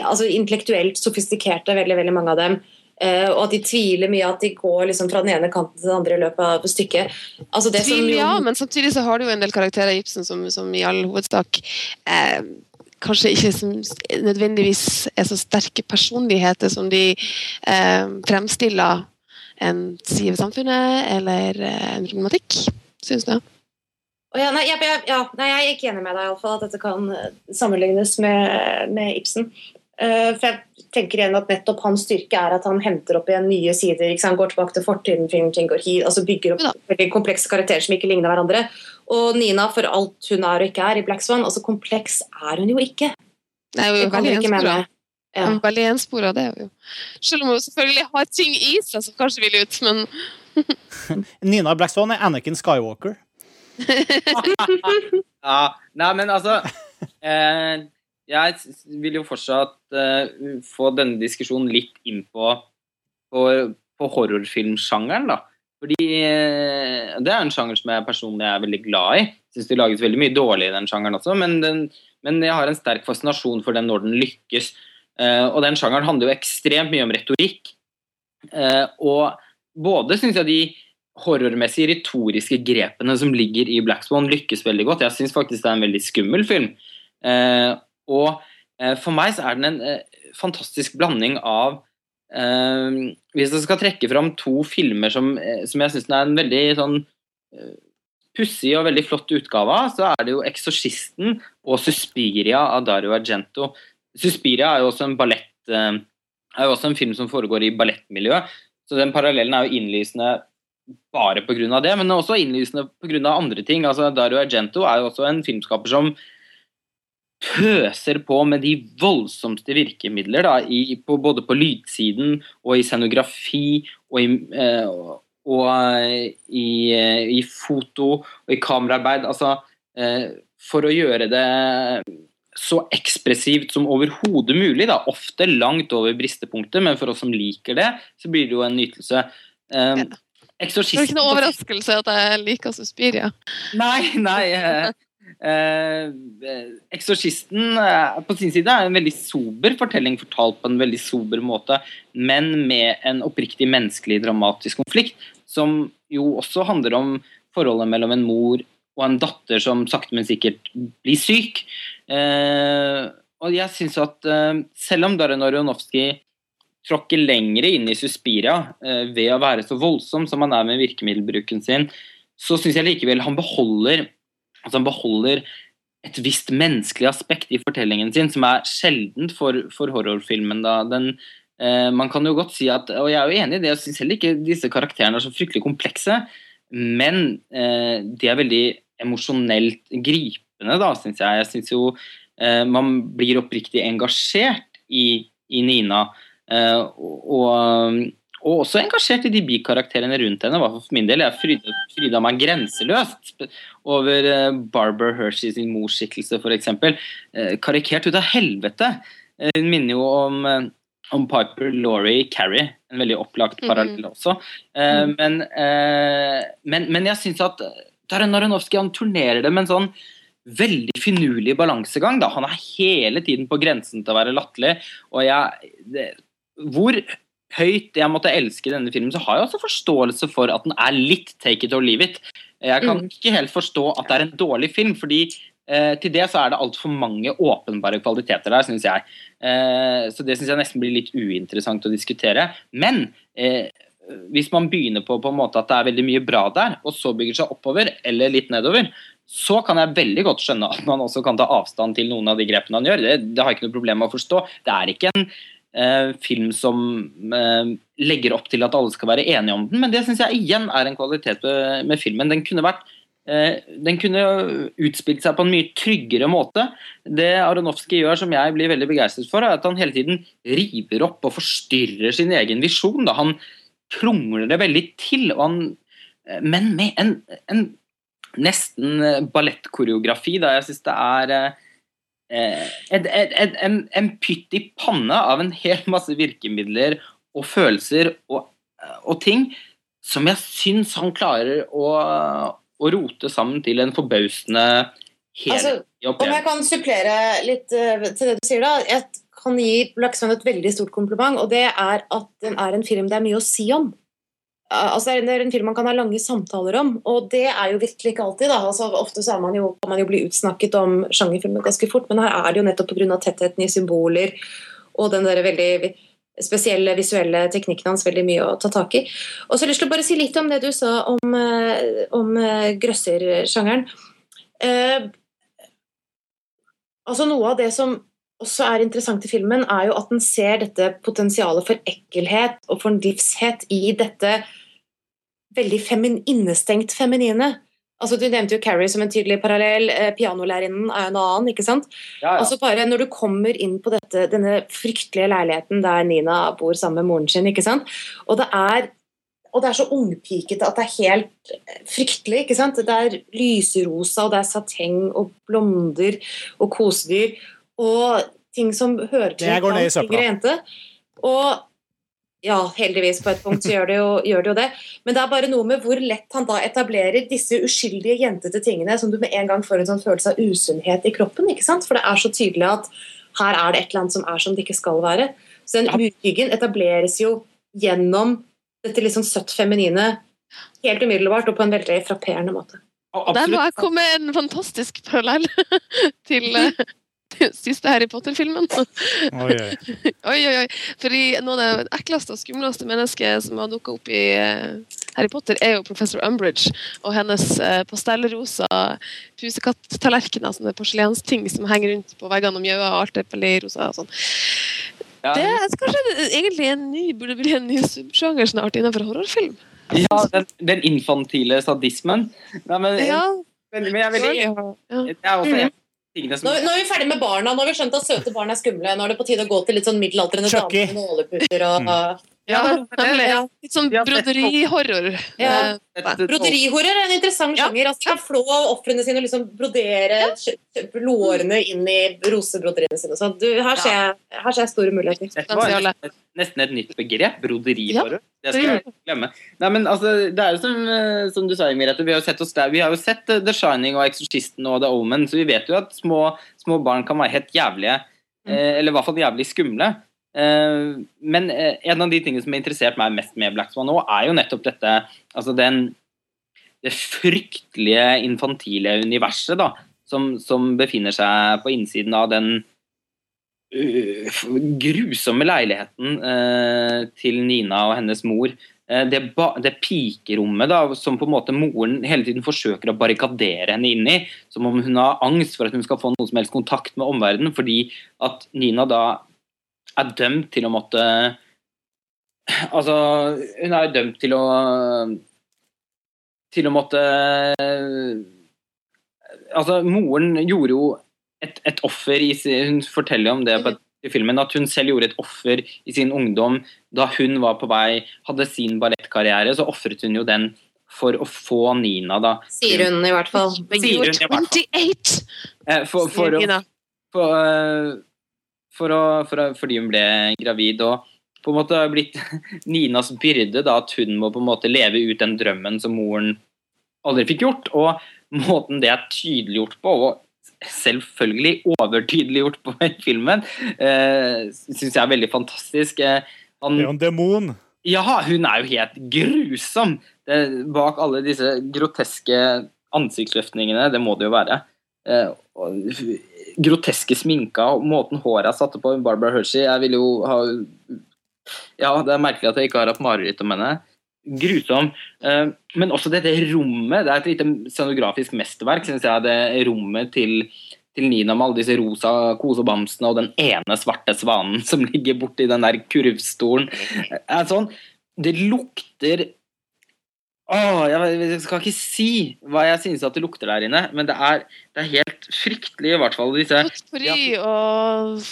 altså, intellektuelt sofistikerte, veldig, veldig mange av dem. Eh, og at de tviler mye, at de går liksom fra den ene kanten til den andre i løpet av stykket. Altså det som tvil, jo- ja, men samtidig så har du jo en del karakterer i Ibsen som, som i all hovedsak eh, kanskje ikke som nødvendigvis er så sterke personligheter som de eh, fremstiller en side ved samfunnet eller eh, en problematikk, syns jeg. Oh, ja, nei, jeg, ja, nei, jeg er ikke enig med deg i alle fall, at dette kan eh, sammenlignes med, med Ibsen. Eh, for jeg tenker igjen at nettopp hans styrke er at han henter opp igjen nye sider. Ikke sant? Går tilbake til fortiden, ting, ting går hit, altså bygger opp veldig komplekse karakterer som ikke ligner hverandre. Og Nina, for alt hun er og ikke er i Black Swan, altså kompleks er hun jo ikke. Det er kan veldig enspora. Ja. Veldig enspora, det er hun jo. Selv om hun selvfølgelig har ting i seg som kanskje vil ut, men Nina Black Swan er Anakin Skywalker. Ja, nei, men altså eh, Jeg vil jo fortsatt uh, få denne diskusjonen litt inn på, på, på horrorfilmsjangeren, da. Fordi uh, det er en sjanger som jeg personlig er veldig glad i. Syns det lages veldig mye dårlig i den sjangeren også, men, den, men jeg har en sterk fascinasjon for den når den lykkes. Uh, og den sjangeren handler jo ekstremt mye om retorikk. Og både syns jeg de horrormessige retoriske grepene som ligger i Black Swan, lykkes veldig godt. Jeg syns faktisk det er en veldig skummel film. Eh, og eh, for meg så er den en eh, fantastisk blanding av eh, Hvis jeg skal trekke fram to filmer som, som jeg syns er en veldig sånn pussig og veldig flott utgave av, så er det jo 'Eksorsisten' og 'Suspiria' av Dario Argento. 'Suspiria' er jo også en ballett er jo også en film som foregår i ballettmiljøet, så den parallellen er jo innlysende bare pga. det, men også innlysende pga. andre ting. Altså, Dario Argento er jo også en filmskaper som pøser på med de voldsomste virkemidler, da, i, på, både på lydsiden og i scenografi og i, eh, og eh, i, eh, i foto og i kameraarbeid. Altså, eh, for å gjøre det så ekspressivt som overhodet mulig. Da. Ofte langt over bristepunktet, men for oss som liker det, så blir det jo en nytelse. Um, det er ikke noe overraskelse at jeg liker Suspiria. Nei, nei. Eh, eh, Eksorsisten eh, på sin side er en veldig sober fortelling fortalt på en veldig sober måte, men med en oppriktig menneskelig dramatisk konflikt, som jo også handler om forholdet mellom en mor og en datter som sakte, men sikkert blir syk. Og jeg synes at selv om Darren Aronofsky tråkker lengre inn i Suspiria ved å være så voldsom som han er med virkemiddelbruken sin, så syns jeg likevel han beholder, han beholder et visst menneskelig aspekt i fortellingen sin, som er sjeldent for, for horrorfilmen. Da. Den, eh, man kan jo godt si at, og jeg er jo enig i det, jeg syns heller ikke disse karakterene er så fryktelig komplekse, men eh, de er veldig emosjonelt gripende, da, syns jeg. Jeg syns jo eh, man blir oppriktig engasjert i, i Nina. Eh, og, og, og også engasjert i de bikarakterene rundt henne. For min del jeg fryda, fryda meg grenseløst over eh, Barbara Hershey sin morsskikkelse, f.eks. Eh, karikert ut av helvete. Eh, Hun minner jo om, om Piper Laurie Carrie, en veldig opplagt parallell også. Eh, men, men, men jeg syns at Darren Aronofsky han turnerer det med en sånn veldig finurlig balansegang. Da. Han er hele tiden på grensen til å være latterlig. Og jeg, det, hvor høyt jeg måtte elske denne filmen, så har jeg også forståelse for at den er litt take it or leave it. Jeg kan Mm. ikke helt forstå at det er en dårlig film, fordi eh, til det så er det altfor mange åpenbare kvaliteter der, syns jeg. Eh, så det syns jeg nesten blir litt uinteressant å diskutere. Men eh, hvis man begynner på, på en måte at det er veldig mye bra der, og så bygger seg oppover eller litt nedover, så kan jeg veldig godt skjønne at man også kan ta avstand til noen av de grepene han gjør. Det, det har jeg ikke noe problem med å forstå. Det er ikke en eh, film som eh, legger opp til at alle skal være enige om den, men det syns jeg igjen er en kvalitet med, med filmen. Den kunne vært eh, den kunne utspilt seg på en mye tryggere måte. Det Aronofsky gjør som jeg blir veldig begeistret for, er at han hele tiden river opp og forstyrrer sin egen visjon. Da. Han krongler det veldig til, han, eh, men med en, en nesten eh, ballettkoreografi. Da jeg syns det er eh, et, et, en, en pytt i panne av en hel masse virkemidler og følelser og, og ting som jeg syns han klarer å, å rote sammen til en forbausende Altså, jobb. Om jeg kan supplere litt eh, til det du sier, da. Jeg kan gi Black et veldig stort kompliment, og det er at den er en film det er mye å si om. Eh, Altså, det er en film man kan ha lange samtaler om, og det er jo virkelig ikke alltid. Altså, ofte så er man jo, kan man jo bli utsnakket om sjangerfilmer ganske fort, men her er det jo nettopp pga. tettheten i symboler og den der veldig spesielle visuelle teknikken hans veldig mye å ta tak i. Og så har jeg lyst til å bare si litt om det du sa om, eh, om eh, grøssersjangeren. Eh, altså Noe av det som også er interessant i filmen, er jo at den ser dette potensialet for ekkelhet og for en livshet i dette veldig femin innestengt feminine. Altså Du nevnte jo Carrie som en tydelig parallell. Eh, pianolærerinnen er en annen. ikke sant? Ja, ja. Altså bare Når du kommer inn på dette, denne fryktelige leiligheten der Nina bor sammen med moren sin, ikke sant? og det er og det er så ungpikete at det er helt fryktelig. ikke sant? Det er lyserosa, og det er sateng og blonder og kosedyr. Og ting som hører til en yngre jente. Og ja, heldigvis på et punkt så gjør det, jo, gjør det jo det. Men det er bare noe med hvor lett han da etablerer disse uskyldige jentete tingene som du med en gang får en sånn følelse av usunnhet i kroppen. ikke sant? For det er så tydelig at her er det et eller annet som er som det ikke skal være. Så den uhyggen etableres jo gjennom dette litt sånn søtt feminine helt umiddelbart og på en veldig frapperende måte. Der må jeg komme med en fantastisk parallell til eh, siste Harry Potter-filmen. Oi, oi. Oi. Fordi noe av det ekleste og skumleste mennesket som har dukka opp i eh, Harry Potter, er jo professor Umbridge og hennes eh, pastellrosa pusekatt-tallerkener, sånne porselensting som henger rundt på veggene og mjauer, og alt er veldig rosa og sånn. Ja, Det er kanskje egentlig en ny, burde bli en ny subsjanger snart innenfor horrorfilm. ja den, den infantile sadismen. Nei, men, Ja, men, men jeg er veldig ja. Det er også en av tingene som Nå, nå er vi ferdig med barna. Nå har vi skjønt at søte barn er skumle. Nå er det på tide å gå til litt sånn middelaldrende damer med nåleputer og Ja. Ja. Litt sånn broderihorror. Ja. Eh, Broderihorror er en interessant Ja. sjanger. Altså, kan flå ofrene sine og liksom brodere lårene inn i rosebroderiene sine. Så du, her, ser jeg, her ser jeg store muligheter. Dette var nesten, nesten et nytt begrep. Broderihorror. Det skal jeg glemme. Nei, men altså, det er jo som, eh, som du sa, Mirette, vi har jo sett, oss der, vi har jo sett eh, The Shining og Exorcisten og The Omen, så vi vet jo at små, små barn kan være helt jævlige. Eh, eller i hvert fall jævlig skumle. Eh, men eh, en av de tingene som har interessert meg mest med Black Swan nå, er jo nettopp dette altså den, det fryktelige infantile universet da, som, som befinner seg på innsiden av den øh, grusomme leiligheten eh, til Nina og hennes mor. Eh, det, det pikerommet da, som på en måte moren hele tiden forsøker å barrikadere henne inn i, som om hun har angst for at hun skal få noe som helst kontakt med omverdenen, fordi at Nina da er dømt til å måtte Altså, hun er dømt til å Til å måtte Altså, moren gjorde jo et, et offer i sin Hun forteller om det på et, i filmen, at hun selv gjorde et offer i sin ungdom da hun var på vei, hadde sin ballettkarriere, så ofret hun jo den for å få Nina, da. Sier hun i hvert fall. Sier hun i hvert fall. 28! Eh, For, for, for, eh, for å, for fordi hun ble gravid og på en måte har blitt Ninas byrde da at hun må på en måte leve ut den drømmen som moren aldri fikk gjort. Og måten det er tydeliggjort på, og selvfølgelig overtydeliggjort på i filmen, eh, syns jeg er veldig fantastisk. Eh, Han, Det er jo en demon. ja, hun er jo helt grusom! Det, bak alle disse groteske ansiktsløftningene, det må det jo være. Eh, og groteske sminka og måten håret er satt på Barbara Hershey Jeg vil jo ha Ja, det er merkelig at jeg ikke har hatt mareritt om henne. Grusom. Eh, men også dette rommet. Det er et lite scenografisk mesterverk, syns jeg. Det rommet til, til Nina med alle disse rosa kosebamsene og den ene svarte svanen som ligger borti den der kurvstolen. Er sånn, det lukter Åh, jeg, jeg skal ikke si hva jeg synes at det lukter der inne, men det er, det er helt fryktelig, i hvert fall disse Potpourri og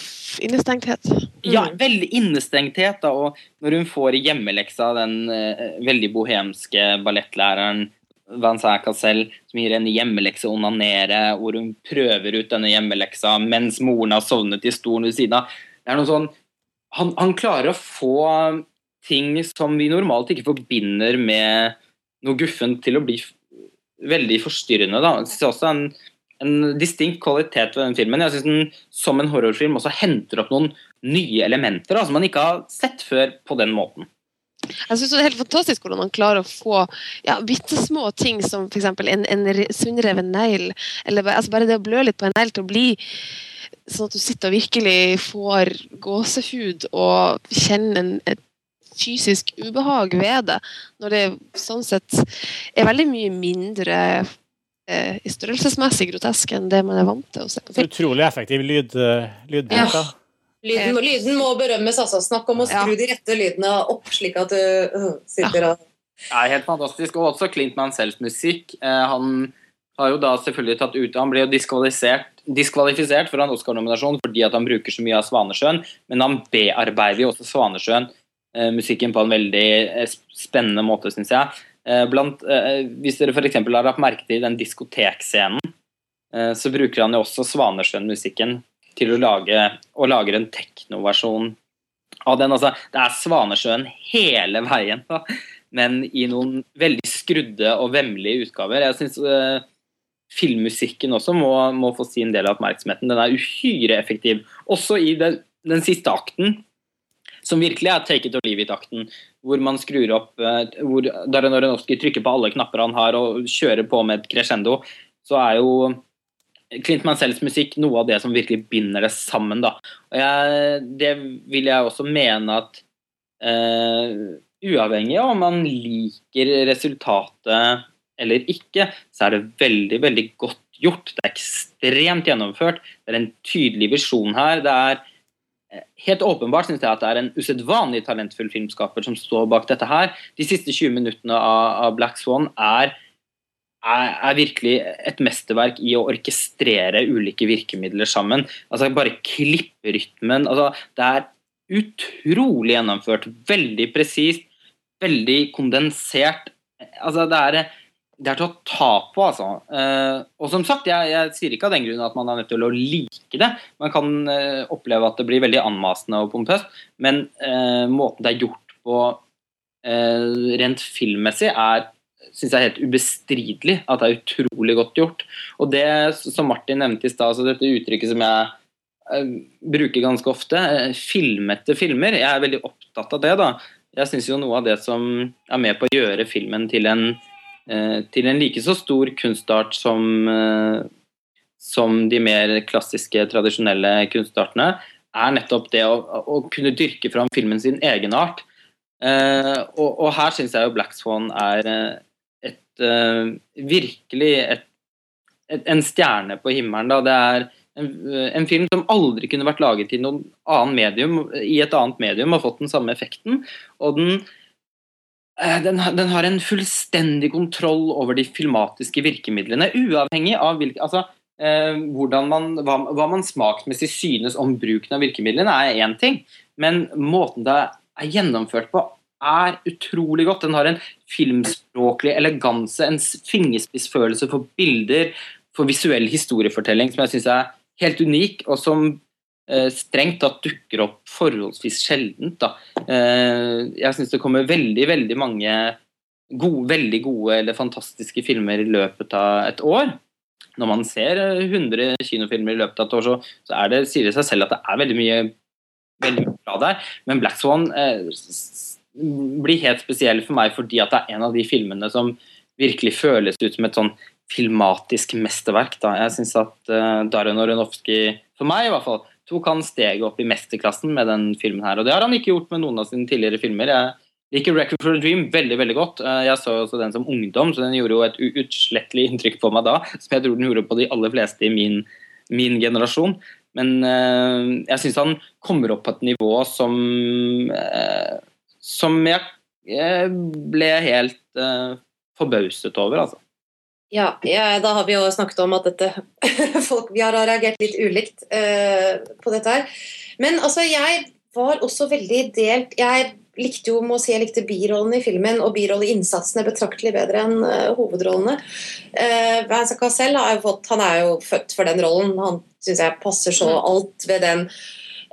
innestengthet. Ja, veldig innestengthet. Da, og når hun får hjemmeleksa av den eh, veldig bohemske ballettlæreren Vincent Cassel, som gir henne hjemmelekse å onanere, hvor hun prøver ut denne hjemmeleksa mens moren har sovnet i stolen ved siden av. Det er noe sånn han, han klarer å få ting som vi normalt ikke forbinder med noe guffent, til å bli veldig forstyrrende. Da. Jeg synes også en, en distinkt kvalitet ved den filmen. Jeg synes den som en horrorfilm også henter opp noen nye elementer da, som man ikke har sett før på den måten. Jeg synes Det er helt fantastisk hvordan man klarer å få ja, bitte små ting som f.eks. en, en re- sunnreven negl, eller altså bare det å blø litt på en negl til å bli sånn at du sitter og virkelig får gåsehud og kjenner en, et fysisk ubehag ved det, når det sånn sett er veldig mye mindre eh, størrelsesmessig grotesk enn det man er vant til å se på film. utrolig effektiv lyd, eh, lydbruk. da. Lyden, lyden må berømmes, altså. Snakk om å skru Ja. de rette lydene opp, slik at du uh, sitter og Det er helt fantastisk. Og også Clint Mansells musikk. Eh, han har jo da selvfølgelig tatt ut Han ble jo diskvalifisert, diskvalifisert for en Oscar-nominasjon fordi at han bruker så mye av Svanesjøen, men han bearbeider jo også Svanesjøen-musikken på en veldig eh, spennende måte, syns jeg. Eh, Blant, eh, hvis dere f.eks. har lagt merke til den diskotekscenen, eh, så bruker han jo også Svanesjøen-musikken til å lage og lager en teknoversjon av den. Altså, det er Svanesjøen hele veien. Men i noen veldig skrudde og vemmelige utgaver. Jeg syns filmmusikken også må, må få sin del av oppmerksomheten. Den er uhyre effektiv. Også i den, den siste akten, som virkelig er take it or leave it-akten, hvor man skrur opp uh, hvor Darren Aronofsky trykker på alle knapper han har og kjører på med et crescendo, så er jo Clint Mansells musikk noe av det som virkelig binder det sammen. Da. Og jeg, det vil jeg også mene at eh, uavhengig av om man liker resultatet eller ikke, så er det veldig, veldig godt gjort. Det er ekstremt gjennomført. Det er en tydelig visjon her. Det er eh, helt åpenbart synes jeg at det er en usedvanlig talentfull filmskaper som står bak dette her. De siste 20 minuttene av, av Black Swan er, er, virkelig et mesterverk i å orkestrere ulike virkemidler sammen. Altså Bare klipperytmen. Altså, det er utrolig gjennomført. Veldig presist. Veldig kondensert. Altså, det er, det er til å ta på, altså. Eh, og som sagt, jeg, jeg sier ikke av den grunn at man er nødt til å like det. Man kan eh, oppleve at det blir veldig anmasende og pompøst, men eh, måten det er gjort på eh, rent filmmessig, er synes jeg er helt ubestridelig at det er utrolig godt gjort. Og det som Martin nevnte i stad, altså dette uttrykket som jeg eh, bruker ganske ofte, eh, filmete filmer. Jeg er veldig opptatt av det. da. Jeg syns jo noe av det som er med på å gjøre filmen til en, til en like så stor kunstart som, eh, som de mer klassiske, tradisjonelle kunstartene, er nettopp det å, å kunne dyrke fram filmen sin egenart. Eh, og, og her syns jeg jo Black Swan er eh, et eh, virkelig et, et, en stjerne på himmelen. Da. Det er en, en film som aldri kunne vært laget i medium, i et annet medium og fått den samme effekten. Og den, eh, den, har- den har en fullstendig kontroll over de filmatiske virkemidlene, uavhengig av hvilke altså, eh, man, hva, hva man smaksmessig synes om bruken av virkemidlene, er én ting, men måten det er gjennomført på, er utrolig godt. Den har en filmspråklig eleganse, en fingerspissfølelse for bilder, for visuell historiefortelling som jeg syns er helt unik, og som eh, strengt tatt dukker opp forholdsvis sjeldent. Da. Eh, jeg syns det kommer veldig, veldig mange gode, veldig gode eller fantastiske filmer i løpet av et år. Når man ser eh, 100 kinofilmer i løpet av et år, så, så det, sier det seg selv at det er veldig mye veldig mye bra der. Men Black Swan eh, blir helt spesiell for meg fordi at det er en av de filmene som virkelig føles ut som et sånn filmatisk mesterverk. Da. Jeg syns at eh, Darren Aronofsky, for meg i hvert fall, tok han steget opp i mesterklassen med den filmen her. Og det har han ikke gjort med noen av sine tidligere filmer. Jeg liker 'Record for a Dream' veldig veldig godt. Eh, jeg så også den som ungdom, så den gjorde jo et uutslettelig inntrykk på meg da. Som jeg tror den gjorde på de aller fleste i min, min generasjon. Men eh, jeg syns han kommer opp på et nivå som eh, Som jeg ble helt forbauset over, altså. Ja, ja, da har vi jo snakket om at dette folk, Vi har reagert litt ulikt eh, på dette her. Men altså, jeg var også veldig delt Jeg likte jo må si jeg likte birollen i filmen, og birolleinnsatsen betraktelig bedre enn uh, hovedrollene. Uh, Vincent Cassel har jo fått Han er jo født for den rollen. Han syns jeg passer så alt ved den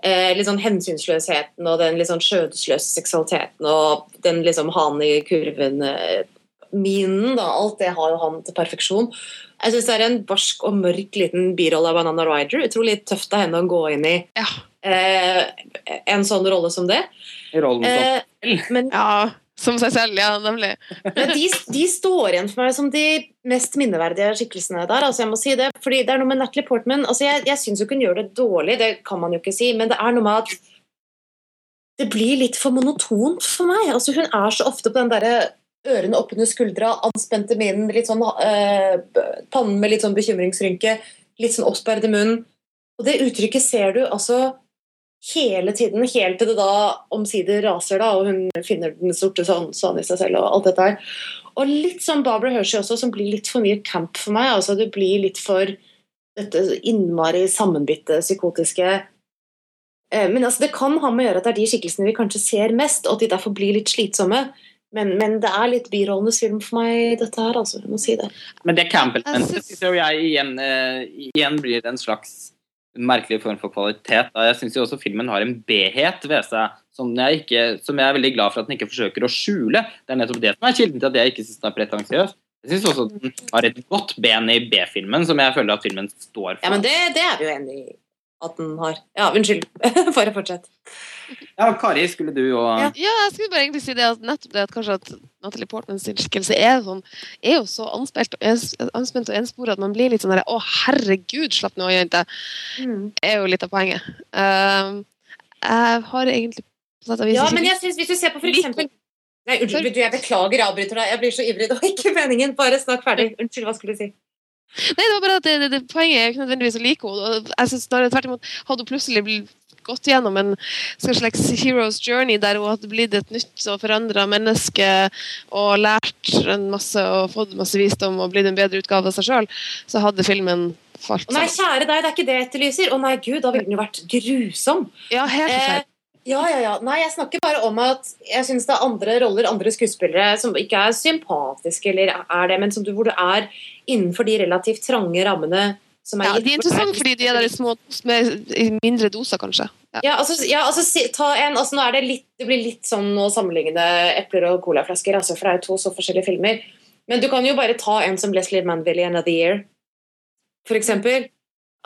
eh, litt sånn hensynsløsheten og den litt sånn skjødesløse seksualiteten og den liksom hanen i kurven eh, minen, da, alt det har jo han til perfeksjon. Jeg syns det er en barsk og mørk liten birolle av Banana Ryder. Utrolig tøft av henne å gå inn i Ja. eh, en sånn rolle som det. Rollen som Eh, men ja. Som seg selv, ja, nemlig. men de, de står igjen for meg som de mest minneverdige skikkelsene der. altså jeg må si det, fordi det er noe med Natalie Portman altså Jeg, jeg syns hun gjør det dårlig, det kan man jo ikke si, men det er noe med at det blir litt for monotont for meg. altså Hun er så ofte på den derre ørene oppunder skuldra, anspente minen, litt sånn eh, pannen med litt sånn bekymringsrynke, litt sånn oppsperret i munnen. Og det uttrykket ser du altså hele tiden, helt til det da omsider raser, da, og hun finner den sorte sånn, sånn i seg selv og alt dette her. Og litt sånn Barbara Hershey også, som blir litt for mye camp for meg. altså Det blir litt for dette innmari sammenbitte, psykotiske Eh, Men altså, det kan ha med å gjøre at det er de skikkelsene vi kanskje ser mest, og at de derfor blir litt slitsomme. Men, men det er litt birollenes film for meg, dette her, altså. Jeg må si det. Men det Campbell-elementet syns jo jeg igjen, uh, igjen blir en slags merkelig form for kvalitet. Da. Jeg syns jo også filmen har en B-het ved seg som jeg, ikke, som jeg er veldig glad for at den ikke forsøker å skjule. Det er nettopp det som er kilden til at jeg ikke syns den er pretensiøs. Jeg syns også at den har et godt ben i B-filmen, som jeg føler at filmen står for. Ja, men det, det er vi jo enig i at den har. Ja, unnskyld. Bare fortsett. Ja, Kari, skulle du jo Ja. Ja, jeg skulle bare egentlig si det at nettopp det at kanskje at Natalie Portmans skikkelse er, sånn, er jo så anspent og, ens, anspent og ensporet at man blir litt sånn der Å, herregud, slapp nå av, jente. er jo litt av poenget. Um, jeg har egentlig på sett og vis Ja, men jeg synes hvis du ser på for eksempel Nei, unnskyld, jeg beklager, jeg avbryter deg. Jeg blir så ivrig. Det var ikke meningen. Bare snakk ferdig. Unnskyld, hva skulle du si? Nei, det var bare at det, det, det, poenget er ikke nødvendigvis å like henne. Jeg synes snarere tvert imot Hadde hun plutselig gått gjennom en slags hero's journey der hun hadde blitt et nytt og forandra menneske og lært en masse og fått masse visdom og blitt en bedre utgave av seg sjøl, så hadde filmen falt nei, kjære deg, det er ikke det jeg etterlyser. Å nei, gud, da ville den jo vært grusom. Ja, helt Eh, forferdelig. ja, ja, ja. Nei, jeg snakker bare om at jeg syns det er andre roller, andre skuespillere, som ikke er sympatiske, eller er det, men som du, hvor du er innenfor de relativt trange rammene som er Ja, de er interessante fordi de er der i små, med, mindre doser, kanskje. Ja. Ja, altså, ja, altså en, altså nå er det litt Det blir litt sånn å sammenligne epler og colaflasker, altså, for det er jo to så forskjellige filmer. Men du kan jo bare ta en som Leslie Manville i Another Year, for eksempel.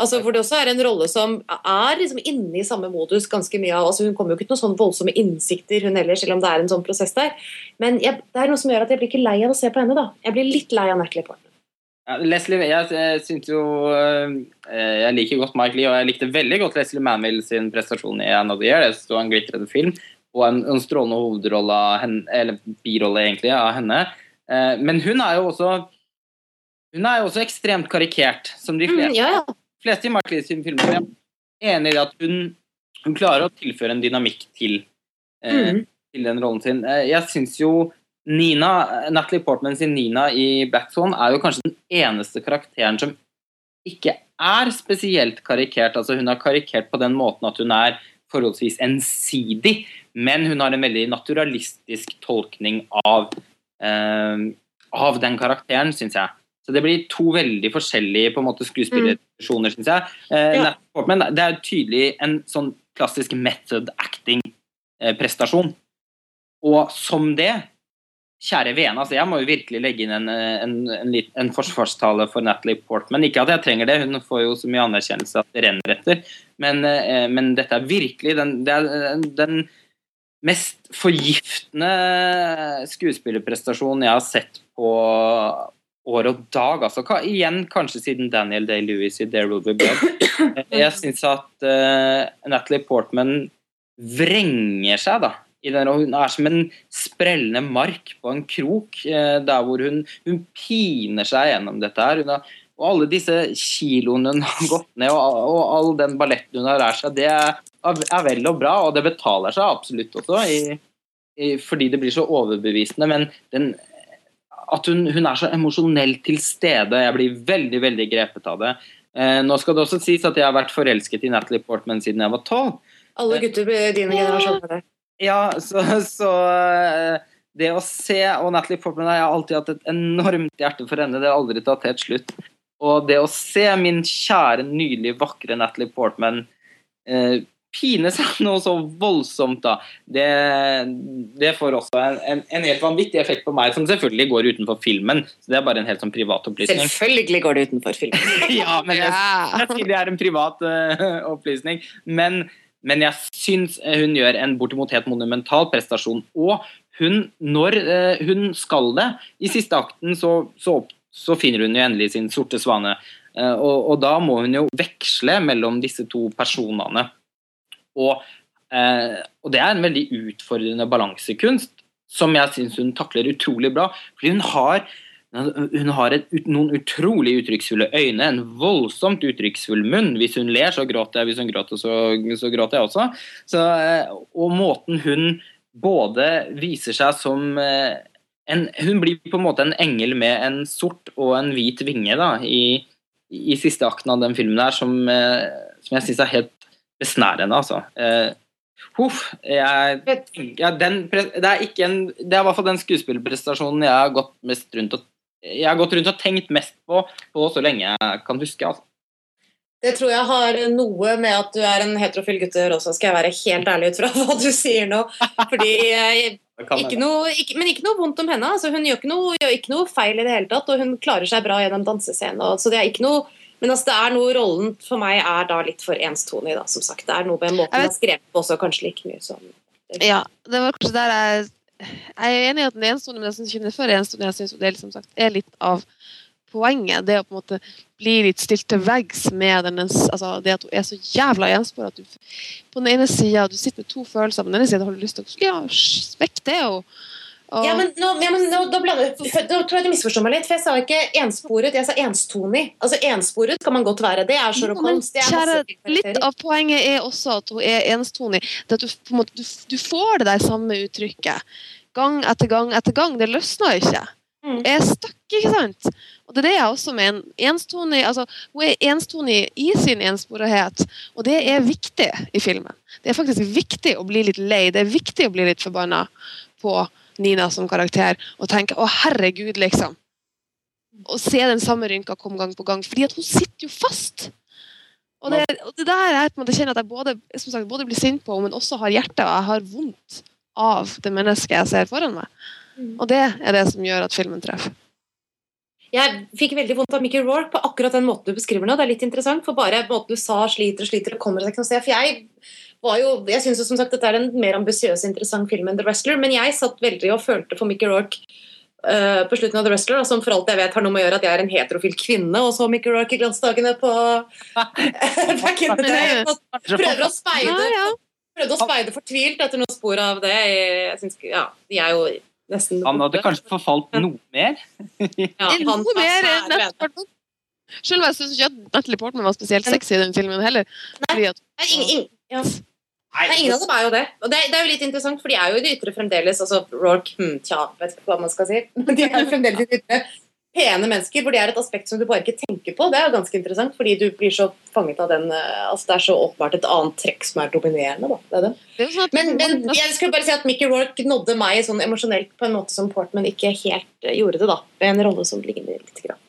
Altså, hvor det også er en rolle som er liksom inne i samme modus ganske mye av. Altså, hun kommer jo ikke til noen sånn voldsomme innsikter, hun heller, selv om det er en sånn prosess der. Men jeg, det er noe som gjør at jeg blir ikke lei av å se på henne. da. Jeg blir litt lei av Natalie Portman. Ja, Leslie, jeg, jeg synes jo øh, Jeg liker godt Mike Lee, og jeg likte veldig godt Leslie Manville sin prestasjon i Another Year. Det sto en glitrende film, og en, en strålende hovedrolle av henne, eller birolle egentlig, av henne. Eh, men hun er jo også Hun er jo også ekstremt karikert, som de fleste, Mm, ja, ja. fleste i Mike Lee sine filmer. Er enig i at hun, hun klarer å tilføre en dynamikk til, eh, Mm. til den rollen sin. Eh, jeg syns jo Nina, Natalie Portman sin Nina i Black Swan er jo kanskje den eneste karakteren som ikke er spesielt karikert. Altså Hun er karikert på den måten at hun er forholdsvis ensidig, men hun har en veldig naturalistisk tolkning av, eh, av den karakteren, syns jeg. Så det blir to veldig forskjellige på en måte skuespillerprestasjoner, syns jeg. Eh, Ja. Natalie Portman, det er tydelig en sånn klassisk method acting-prestasjon. Og som det kjære vene, altså jeg må jo virkelig legge inn en, en, en, en forsvarstale for Natalie Portman. Ikke at jeg trenger det, hun får jo så mye anerkjennelse at det renner etter. Men, eh, men dette er virkelig den, er den mest forgiftende skuespillerprestasjonen jeg har sett på år og dag. Altså, igjen kanskje siden Daniel Day-Lewis i There Will Be Blood. Jeg syns at eh, Natalie Portman vrenger seg, da. Den, hun er som en sprellende mark på en krok, eh, der hvor hun, hun piner seg gjennom dette her. Har, og alle disse kiloene hun har gått ned, og, og all den balletten hun har lært seg, det er, er vel og bra, og det betaler seg absolutt også, i, i, fordi det blir så overbevisende. Men den, at hun, hun er så emosjonelt til stede. Jeg blir veldig veldig grepet av det. Eh, nå skal det også sies at jeg har vært forelsket i Natalie Portman siden jeg var tolv. Alle gutter i din generasjon er det. Ja, så, så eh, det å se Og Natalie Portman jeg har alltid hatt et enormt hjerte for henne. Det har aldri tatt helt slutt. Og det å se min kjære, nydelige, vakre Natalie Portman eh, pine seg noe så voldsomt, da, det, det får også en, en, en helt vanvittig effekt på meg, som selvfølgelig går utenfor filmen. Så det er bare en helt sånn privat opplysning. Selvfølgelig går det utenfor filmen. ja, men jeg, jeg sier det er en privat uh, opplysning. Men, men jeg syns hun gjør en bortimot helt monumental prestasjon. Og hun, når eh, hun skal det, i siste akten så, så, så finner hun jo endelig sin sorte svane. Eh, og, og da må hun jo veksle mellom disse to personene. Og, eh, og det er en veldig utfordrende balansekunst som jeg syns hun takler utrolig bra. Fordi hun har hun har et, noen utrolig uttrykksfulle øyne, en voldsomt uttrykksfull munn. Hvis hun ler, så gråter jeg. Hvis hun gråter, så, så gråter jeg også. Så, eh, og måten hun både viser seg som eh, en, Hun blir på en måte en engel med en sort og en hvit vinge da, i, i siste akten av den filmen der, som, eh, som jeg syns er helt besnærende, altså. Huff, jeg, jeg den, det, er ikke en, det er i hvert fall den skuespillerprestasjonen jeg har gått mest rundt og jeg har gått rundt og tenkt mest på, på så lenge jeg kan huske. Altså. Det tror jeg har noe med at du er en heterofil gutt også, skal jeg være helt ærlig ut fra hva du sier nå. Fordi eh, ikke noe, ikke, Men ikke noe vondt om henne. Altså, hun gjør ikke, noe, gjør ikke noe feil i det hele tatt, og hun klarer seg bra gjennom dansescenen. og- Så det er ikke noe men altså, det er noe rollen for meg er da litt for enstonig, da, som sagt. Det er noe med måten Jeg jeg har skrevet på også, kanskje like mye som Ja, det var kanskje der jeg Jeg er enig i at den er enestående, men jeg syns ikke den er for enestående. Jeg syns det er, liksom sagt, er litt av poenget. Det å på en måte bli litt stilt til veggs med den, altså det at hun er så jævla enspora at du på den ene sida sitter med to følelser, på den ene sida har du lyst til å ja, vekk det og, og Ja, men, nå, ja, men nå, da, blander, da tror jeg du misforstår meg litt, for jeg sa ikke ensporet, jeg sa enstonig. Altså Ensporet kan man godt være. Det er Sherlock er kjære, litt av poenget er også at hun er enstonig. Det at du, måte, du, du får det der samme uttrykket gang etter gang etter gang. Det løsner jo ikke. Mm. Jeg er stuck, ikke sant? Og det er det jeg også mener. Enstonig, altså, hun er enstonig i sin ensporethet, og det er viktig i filmen. Det er faktisk viktig å bli litt lei. Det er viktig å bli litt forbanna på Nina som karakter og tenke 'å, herregud', liksom. Og se den samme rynka komme gang på gang. Fordi at hun sitter jo fast. Og det, og det der er på en kjenner at jeg både, som sagt, både blir sint på, men også har hjertet og jeg har vondt av det mennesket jeg ser foran meg. Og det er det som gjør at filmen treffer. Jeg fikk veldig vondt av Mickey Rourke på akkurat den måten du beskriver nå. Det er litt interessant, for bare måten du sa sliter og sliter og kommer seg ikke noe sted. For jeg var jo, jeg synes jo som sagt dette er en mer ambisiøs og interessant film enn The Wrestler, men jeg satt veldig og følte for Mickey Rourke uh, på slutten av The Wrestler, da, som for alt jeg vet har noe med å gjøre at jeg er en heterofil kvinne, og så Mickey Rourke i glansdagene på back in the day. Prøver å speide, Ja, ja. prøvde å speide fortvilt etter noen spor av det. Jeg synes, ja, de er jo nesten Han hadde kanskje forfalt noe mer. ja, han noe mer enn. Selv om jeg syns ikke at Natalie Portman var spesielt sexy i den filmen heller. Fordi at, Nei, ingen, ingen, ja. Nei, ingen av dem er jo det. Og det, det er jo litt interessant, for de er jo i det ytre fremdeles. Altså Rourke, hm, tja, vet ikke hva man skal si. Men de er jo fremdeles i det ytre pene mennesker, hvor det er et aspekt som du bare ikke tenker på. Det er jo ganske interessant, fordi du blir så fanget av den eh, Altså det er så åpenbart et annet trekk som er dominerende, da. Det er det. sånn Men, men jeg skulle bare si at Mickey Rourke nådde meg sånn emosjonelt på en måte som Portman ikke helt eh, gjorde det, da. Med en rolle som ligner litt. Grann.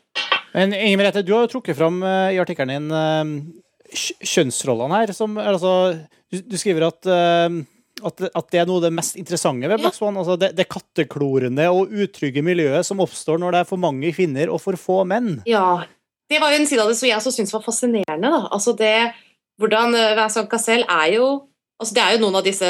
Men Inger Merete, du har jo trukket fram eh, i artikkelen din kjønnsrollene her. Som, altså, du, du skriver at, uh, at, at det er noe av det mest interessante ved Black Swan. Altså det, det katteklorende og utrygge miljøet som oppstår når det er for mange kvinner og for få menn. Ja, det var jo en side av det som jeg også syntes var fascinerende. Da. Altså det, hvordan eh, Vincent Cassel er jo altså Det er jo noen av disse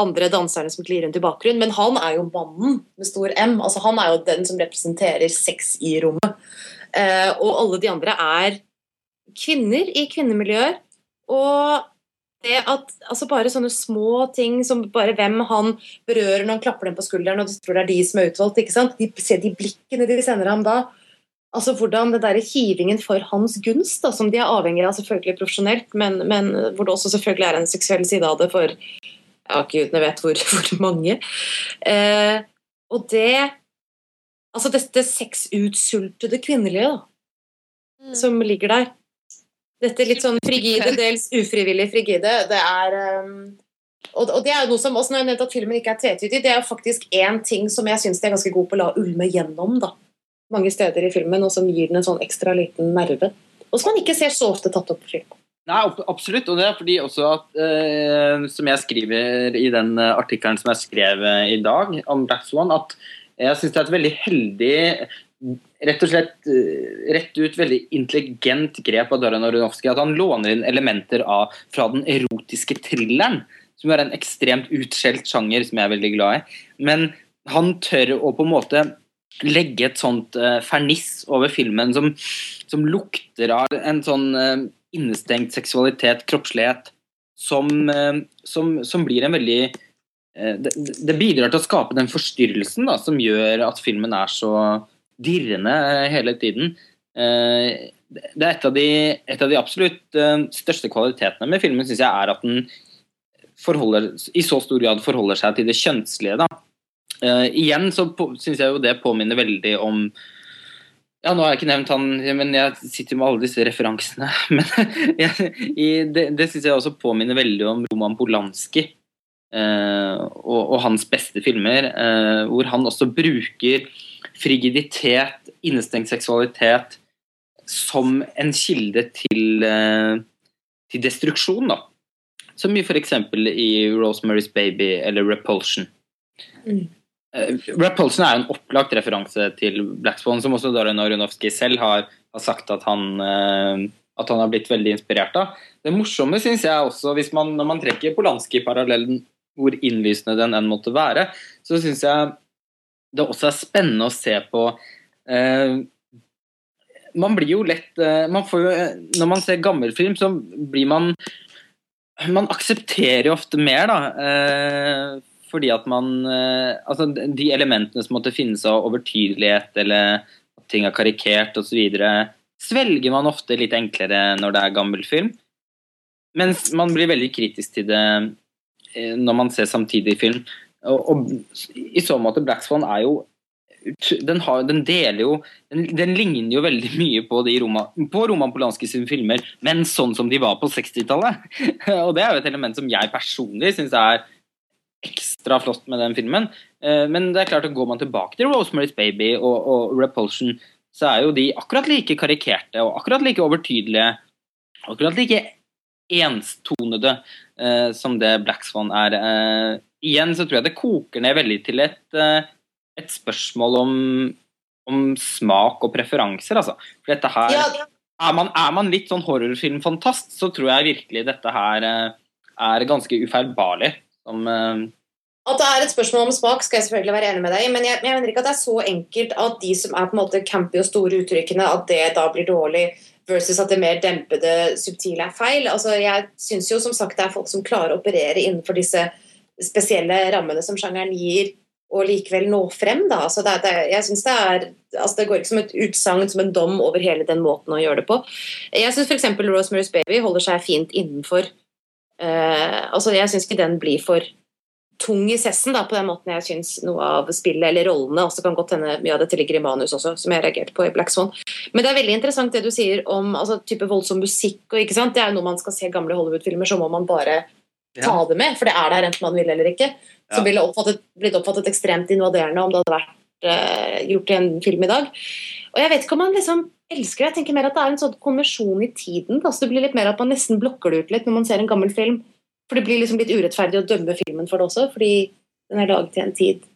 andre danserne som glir rundt i bakgrunnen, men han er jo mannen med stor M. altså Han er jo den som representerer sex i rommet. Uh, og alle de andre er kvinner i kvinnemiljøer. Og det at altså bare sånne små ting som bare hvem han berører når han klapper dem på skulderen og du tror det er de som er utvalgt. ikke sant? De, se de blikkene de sender ham da. Altså hvordan det der hivingen for hans gunst, da, som de er avhengig av selvfølgelig profesjonelt, men, men, hvor det også selvfølgelig er en seksuell side av det for ja, gudene vet hvor, hvor mange. Eh, og det Altså dette sexutsultede kvinnelige da, Mm. som ligger der. Dette litt sånn frigide, dels ufrivillig frigide, det er um, og, og det er jo noe som, også når jeg nevnte at filmen ikke er tvetydig, det er jo faktisk én ting som jeg syns de er ganske gode på å la ulme gjennom, da. Mange steder i filmen, og som gir den en sånn ekstra liten nerve. Og som man ikke ser så ofte tatt opp på film. Nei, absolutt. Og det er fordi også at eh, Som jeg skriver i den eh, artikkelen som jeg skrev eh, i dag om Black Swan, at jeg syns det er et veldig heldig Rett og slett eh, rett ut veldig intelligent grep av Darren Aronofsky. At han låner inn elementer av, fra den erotiske thrilleren, som er en ekstremt utskjelt sjanger som jeg er veldig glad i. Men han tør å på en måte legge et sånt uh, ferniss over filmen som, som lukter av en sånn uh, innestengt seksualitet, kroppslighet, som, uh, som, som blir en veldig det, det bidrar til å skape den forstyrrelsen da, som gjør at filmen er så dirrende eh, hele tiden. Eh, Det er et av de, et av de absolutt eh, største kvalitetene med filmen, syns jeg, er at den forholder, i så stor grad forholder seg til det kjønnslige. Da. Igjen så syns jeg jo det påminner veldig om ja, nå har jeg ikke nevnt han, men jeg sitter med alle disse referansene. Men det, det syns jeg også påminner veldig om Roman Polanski eh, og, og hans beste filmer, eh, hvor han også bruker frigiditet, innestengt seksualitet, som en kilde til, eh, til destruksjon. da. Som i f.eks. i Rosemary's Baby eller Repulsion. Mm. Eh, Repulsion er jo en opplagt referanse til Black Swan, som også Darren Aronofsky selv har, har sagt at han, eh, at han har blitt veldig inspirert av. Det morsomme syns jeg også, hvis man, når man trekker Polanski-parallellen, hvor innlysende den enn måtte være, så syns jeg det også er spennende å se på eh, Man blir jo lett eh, man jo, eh, Når man ser gammelfilm, så blir man Man aksepterer jo ofte mer, da. Eh, fordi at man eh, Altså, de elementene som måtte finnes av overtydelighet, eller at ting er karikert osv., svelger man ofte litt enklere når det er gammelfilm. Mens man blir veldig kritisk til det eh, når man ser samtidig film. Og, og i så måte Black Swan er jo den, har, den deler jo den, den ligner jo veldig mye på, de Roma, på Roman Polanski sine filmer, men sånn som de var på 60-tallet. og det er jo et element som jeg personlig syns er ekstra flott med den filmen. Eh, Men det er klart at går man tilbake til Rosemary's Baby og, og Repulsion, så er jo de akkurat like karikerte og akkurat like overtydelige. Akkurat like enstonede eh, som det Black Swan er. Eh, igjen så tror jeg det koker ned veldig til et, eh, et spørsmål om, om smak og preferanser, altså. For dette her er, man, er man litt sånn horrorfilmfantast, så tror jeg virkelig dette her eh, er ganske ufeilbarlig. Som eh, At det er et spørsmål om smak, skal jeg selvfølgelig være enig med deg i, men jeg, jeg mener ikke at det er så enkelt at de som er på en måte campy og store uttrykkene, at det da blir dårlig, versus at det mer dempede, subtile er feil. Altså, jeg syns jo som sagt det er folk som klarer å operere innenfor disse spesielle rammene som sjangeren gir, og likevel nå frem. Da. Altså, det, det, jeg synes det, er, altså, det går ikke som et utsagn, som en dom over hele den måten å gjøre det på. Jeg syns f.eks. Rosemary's Baby holder seg fint innenfor eh, altså, Jeg syns ikke den blir for tung i sessen da, på den måten jeg syns noe av spillet eller rollene også kan godt hende mye av dette ligger i manus også, som jeg reagerte på i Black Swan. Men det er veldig interessant det du sier om altså, type voldsom musikk. og ikke sant? Det er jo noe man skal se gamle Hollywood-filmer, så må man bare ta det med, for det er der enten man vil eller ikke. Så ville det blitt oppfattet ekstremt invaderende om det hadde vært uh, gjort i en film i dag. Og jeg vet ikke om man liksom elsker det. Jeg tenker mer at det er en sånn konvensjon i tiden. Da. Så det blir litt mer at man nesten blokker det ut litt når man ser en gammel film. For det blir liksom litt urettferdig å dømme filmen for det også, fordi den er laget i en tid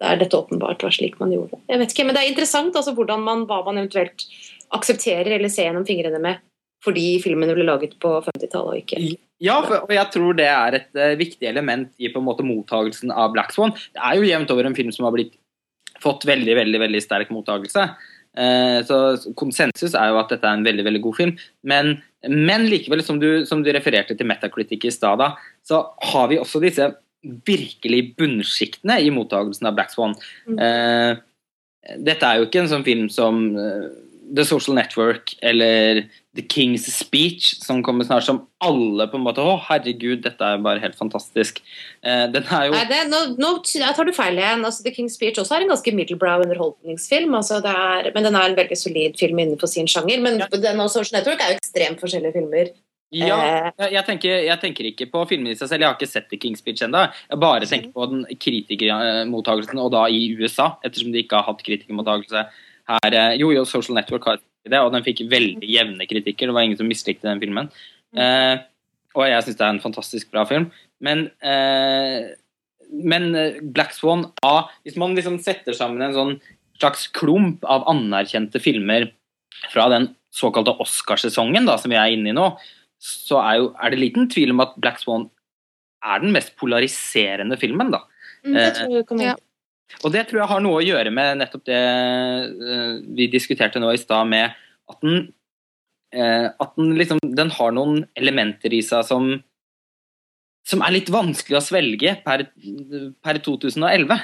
der dette åpenbart var slik man gjorde. Jeg vet ikke, Men det er interessant altså, hvordan man, hva man eventuelt aksepterer eller ser gjennom fingrene med fordi filmen ble laget på 50-tallet og ikke Ja, for, og jeg tror det er et uh, viktig element i på en måte mottagelsen av Black Swan. Det er jo jevnt over en film som har blitt fått veldig veldig, veldig sterk mottagelse. Uh, så konsensus er jo at dette er en veldig veldig god film. Men, men likevel, som du, som du refererte til Metacritic i stad, så har vi også disse virkelig bunnsjiktene i mottagelsen av Black Swan. Mm. Uh, dette er jo ikke en sånn film som The Social Network eller The King's Speech, som kommer snart, som alle på en måte Å, herregud, dette er bare helt fantastisk. Eh, den er jo Nei, det, nå, nå tar du feil igjen. Altså, The King's Speech også er en ganske middlebrow underholdningsfilm. Altså, det er, men den er en veldig solid film innenfor sin sjanger. Men den og Social Network er jo ekstremt forskjellige filmer. Ja, Eh. jeg, tenker, jeg tenker ikke på filmen i seg selv. Jeg har ikke sett The King's Speech ennå. Jeg bare tenker på den kritikermottagelsen, og da i USA, ettersom de ikke har hatt kritikermottakelse her. eh, Jo, jo, Social Network har det, og den fikk veldig jevne kritikker. Det var ingen som mislikte den filmen. Eh, og jeg syns det er en fantastisk bra film. Men, eh, men eh, Black Swan A Hvis man liksom setter sammen en sånn slags klump av anerkjente filmer fra den såkalte Oscarsesongen som vi er inne i nå, så er, jo, er det liten tvil om at Black Swan er den mest polariserende filmen. da. Mm, det tror jeg kommer Ja. Og det tror jeg har noe å gjøre med nettopp det eh, vi diskuterte nå i stad, med at den eh, at den liksom Den har noen elementer i seg som som er litt vanskelig å svelge per, per 2011.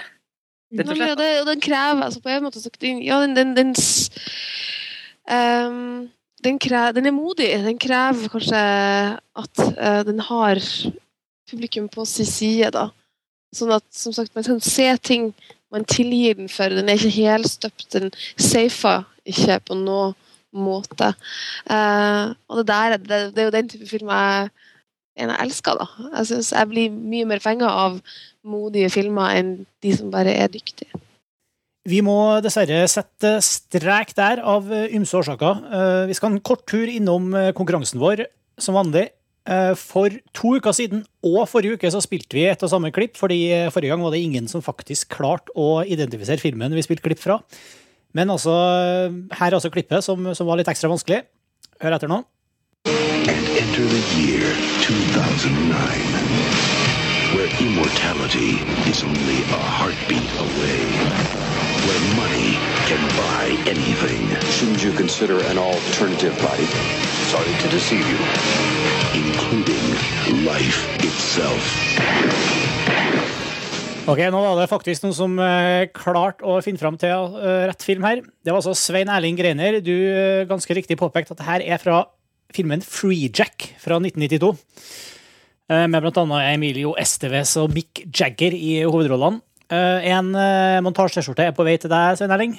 Rett og Ja, det, og den krever altså på en måte Ja, den, den, den, ehm, den, krever, den er modig. Den krever kanskje at uh, den har publikum på sin side, da. Sånn at som sagt, man kan se ting man tilgir den for. Den er ikke helstøpt. Den safer ikke på noen måte. Uh, og det der det, det er jo den type film jeg jeg elsker. da. Jeg synes jeg blir mye mer fenga av modige filmer enn de som bare er dyktige. Vi må dessverre sette strek der av eh, ymse årsaker. Eh, Vi skal en kort tur innom konkurransen vår som vanlig. Eh, For to uker siden og forrige uke så spilte vi et og samme klipp, fordi eh, forrige gang var det ingen som faktisk klarte å identifisere filmen vi spilte klipp fra. Men altså, eh, her er altså klippet som, som var litt ekstra vanskelig. Hør etter nå. Enter the year 2009, where immortality is only a heartbeat away, where money can buy anything. Shouldn't you consider an alternative body? Sorry to deceive you, including life itself. Ok, nå var det faktisk noen som eh, klarte å finne fram til eh, rett film her. Det var altså Svein Erling Greiner. Du eh, ganske riktig påpekte at det her er fra filmen Freejack fra 1992. eh, Med bl.a. Emilio Esteves og Mick Jagger i hovedrollene. Eh, En eh, montasje-T-skjorte er på vei til deg, Svein Erling.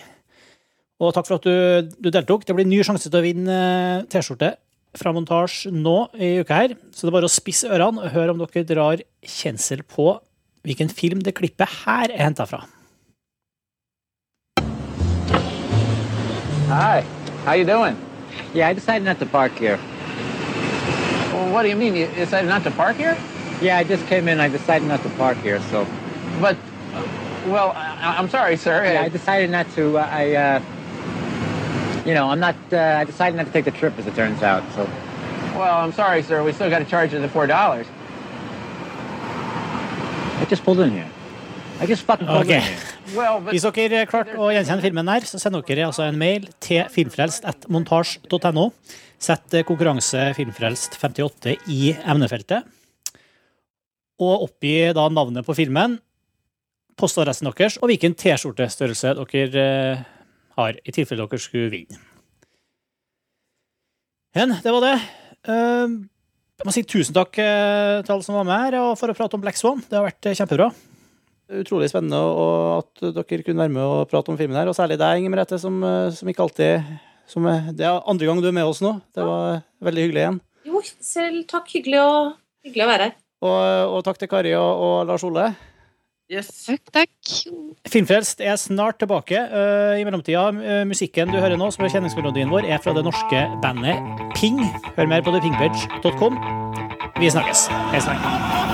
Og takk for at du, du deltok. Det blir ny sjanse til å vinne T-skjorte fra montasje nå i uka her. Så det er bare å spisse ørene og høre om dere drar kjensel på hvilken film det klippet her er henta fra. Hi, how you doing? Yeah, I decided not to park here. Well, what do you mean? You decided not to park here? Yeah, I just came in. I decided not to park here, so. But, well, I, I'm sorry, sir. Yeah, I decided not to. Uh, I, uh, you know, I'm not. Uh, I decided not to take the trip, as it turns out. So. Well, I'm sorry, sir. We still got to charge you the four dollars. I just pulled in here. I just fucking pulled okay. in here. Well, but Hvis dere klarte å gjenkjenne filmen her, så sender dere altså en mail til filmfrelst.montasj.no. Sett eh, konkurranse Filmfrelst58 i emnefeltet. Og oppgi da navnet på filmen, postadressen deres og hvilken T-skjortestørrelse dere eh, har, i tilfelle dere skulle vinne. Men det var det. Eh, Jeg må si tusen takk eh, til alle som var med her og for å prate om Black Swan. Det har vært eh, kjempebra. Utrolig spennende og at dere kunne være med og prate om filmen her, og særlig deg, Inger Merete, som, som ikke alltid som, Det er andre gang du er med oss nå. Det var veldig hyggelig igjen. Jo, selv takk. Hyggelig å, hyggelig å være her. Og, og takk til Kari og, og Lars Ole. Takk, takk. Filmfrelst er snart tilbake. Uh, I mellomtida, uh, musikken du hører nå, som er kjenningsmelodien vår, er fra det norske bandet Ping. Hør mer på thepingpage.com. Vi snakkes. Hei, snakkes.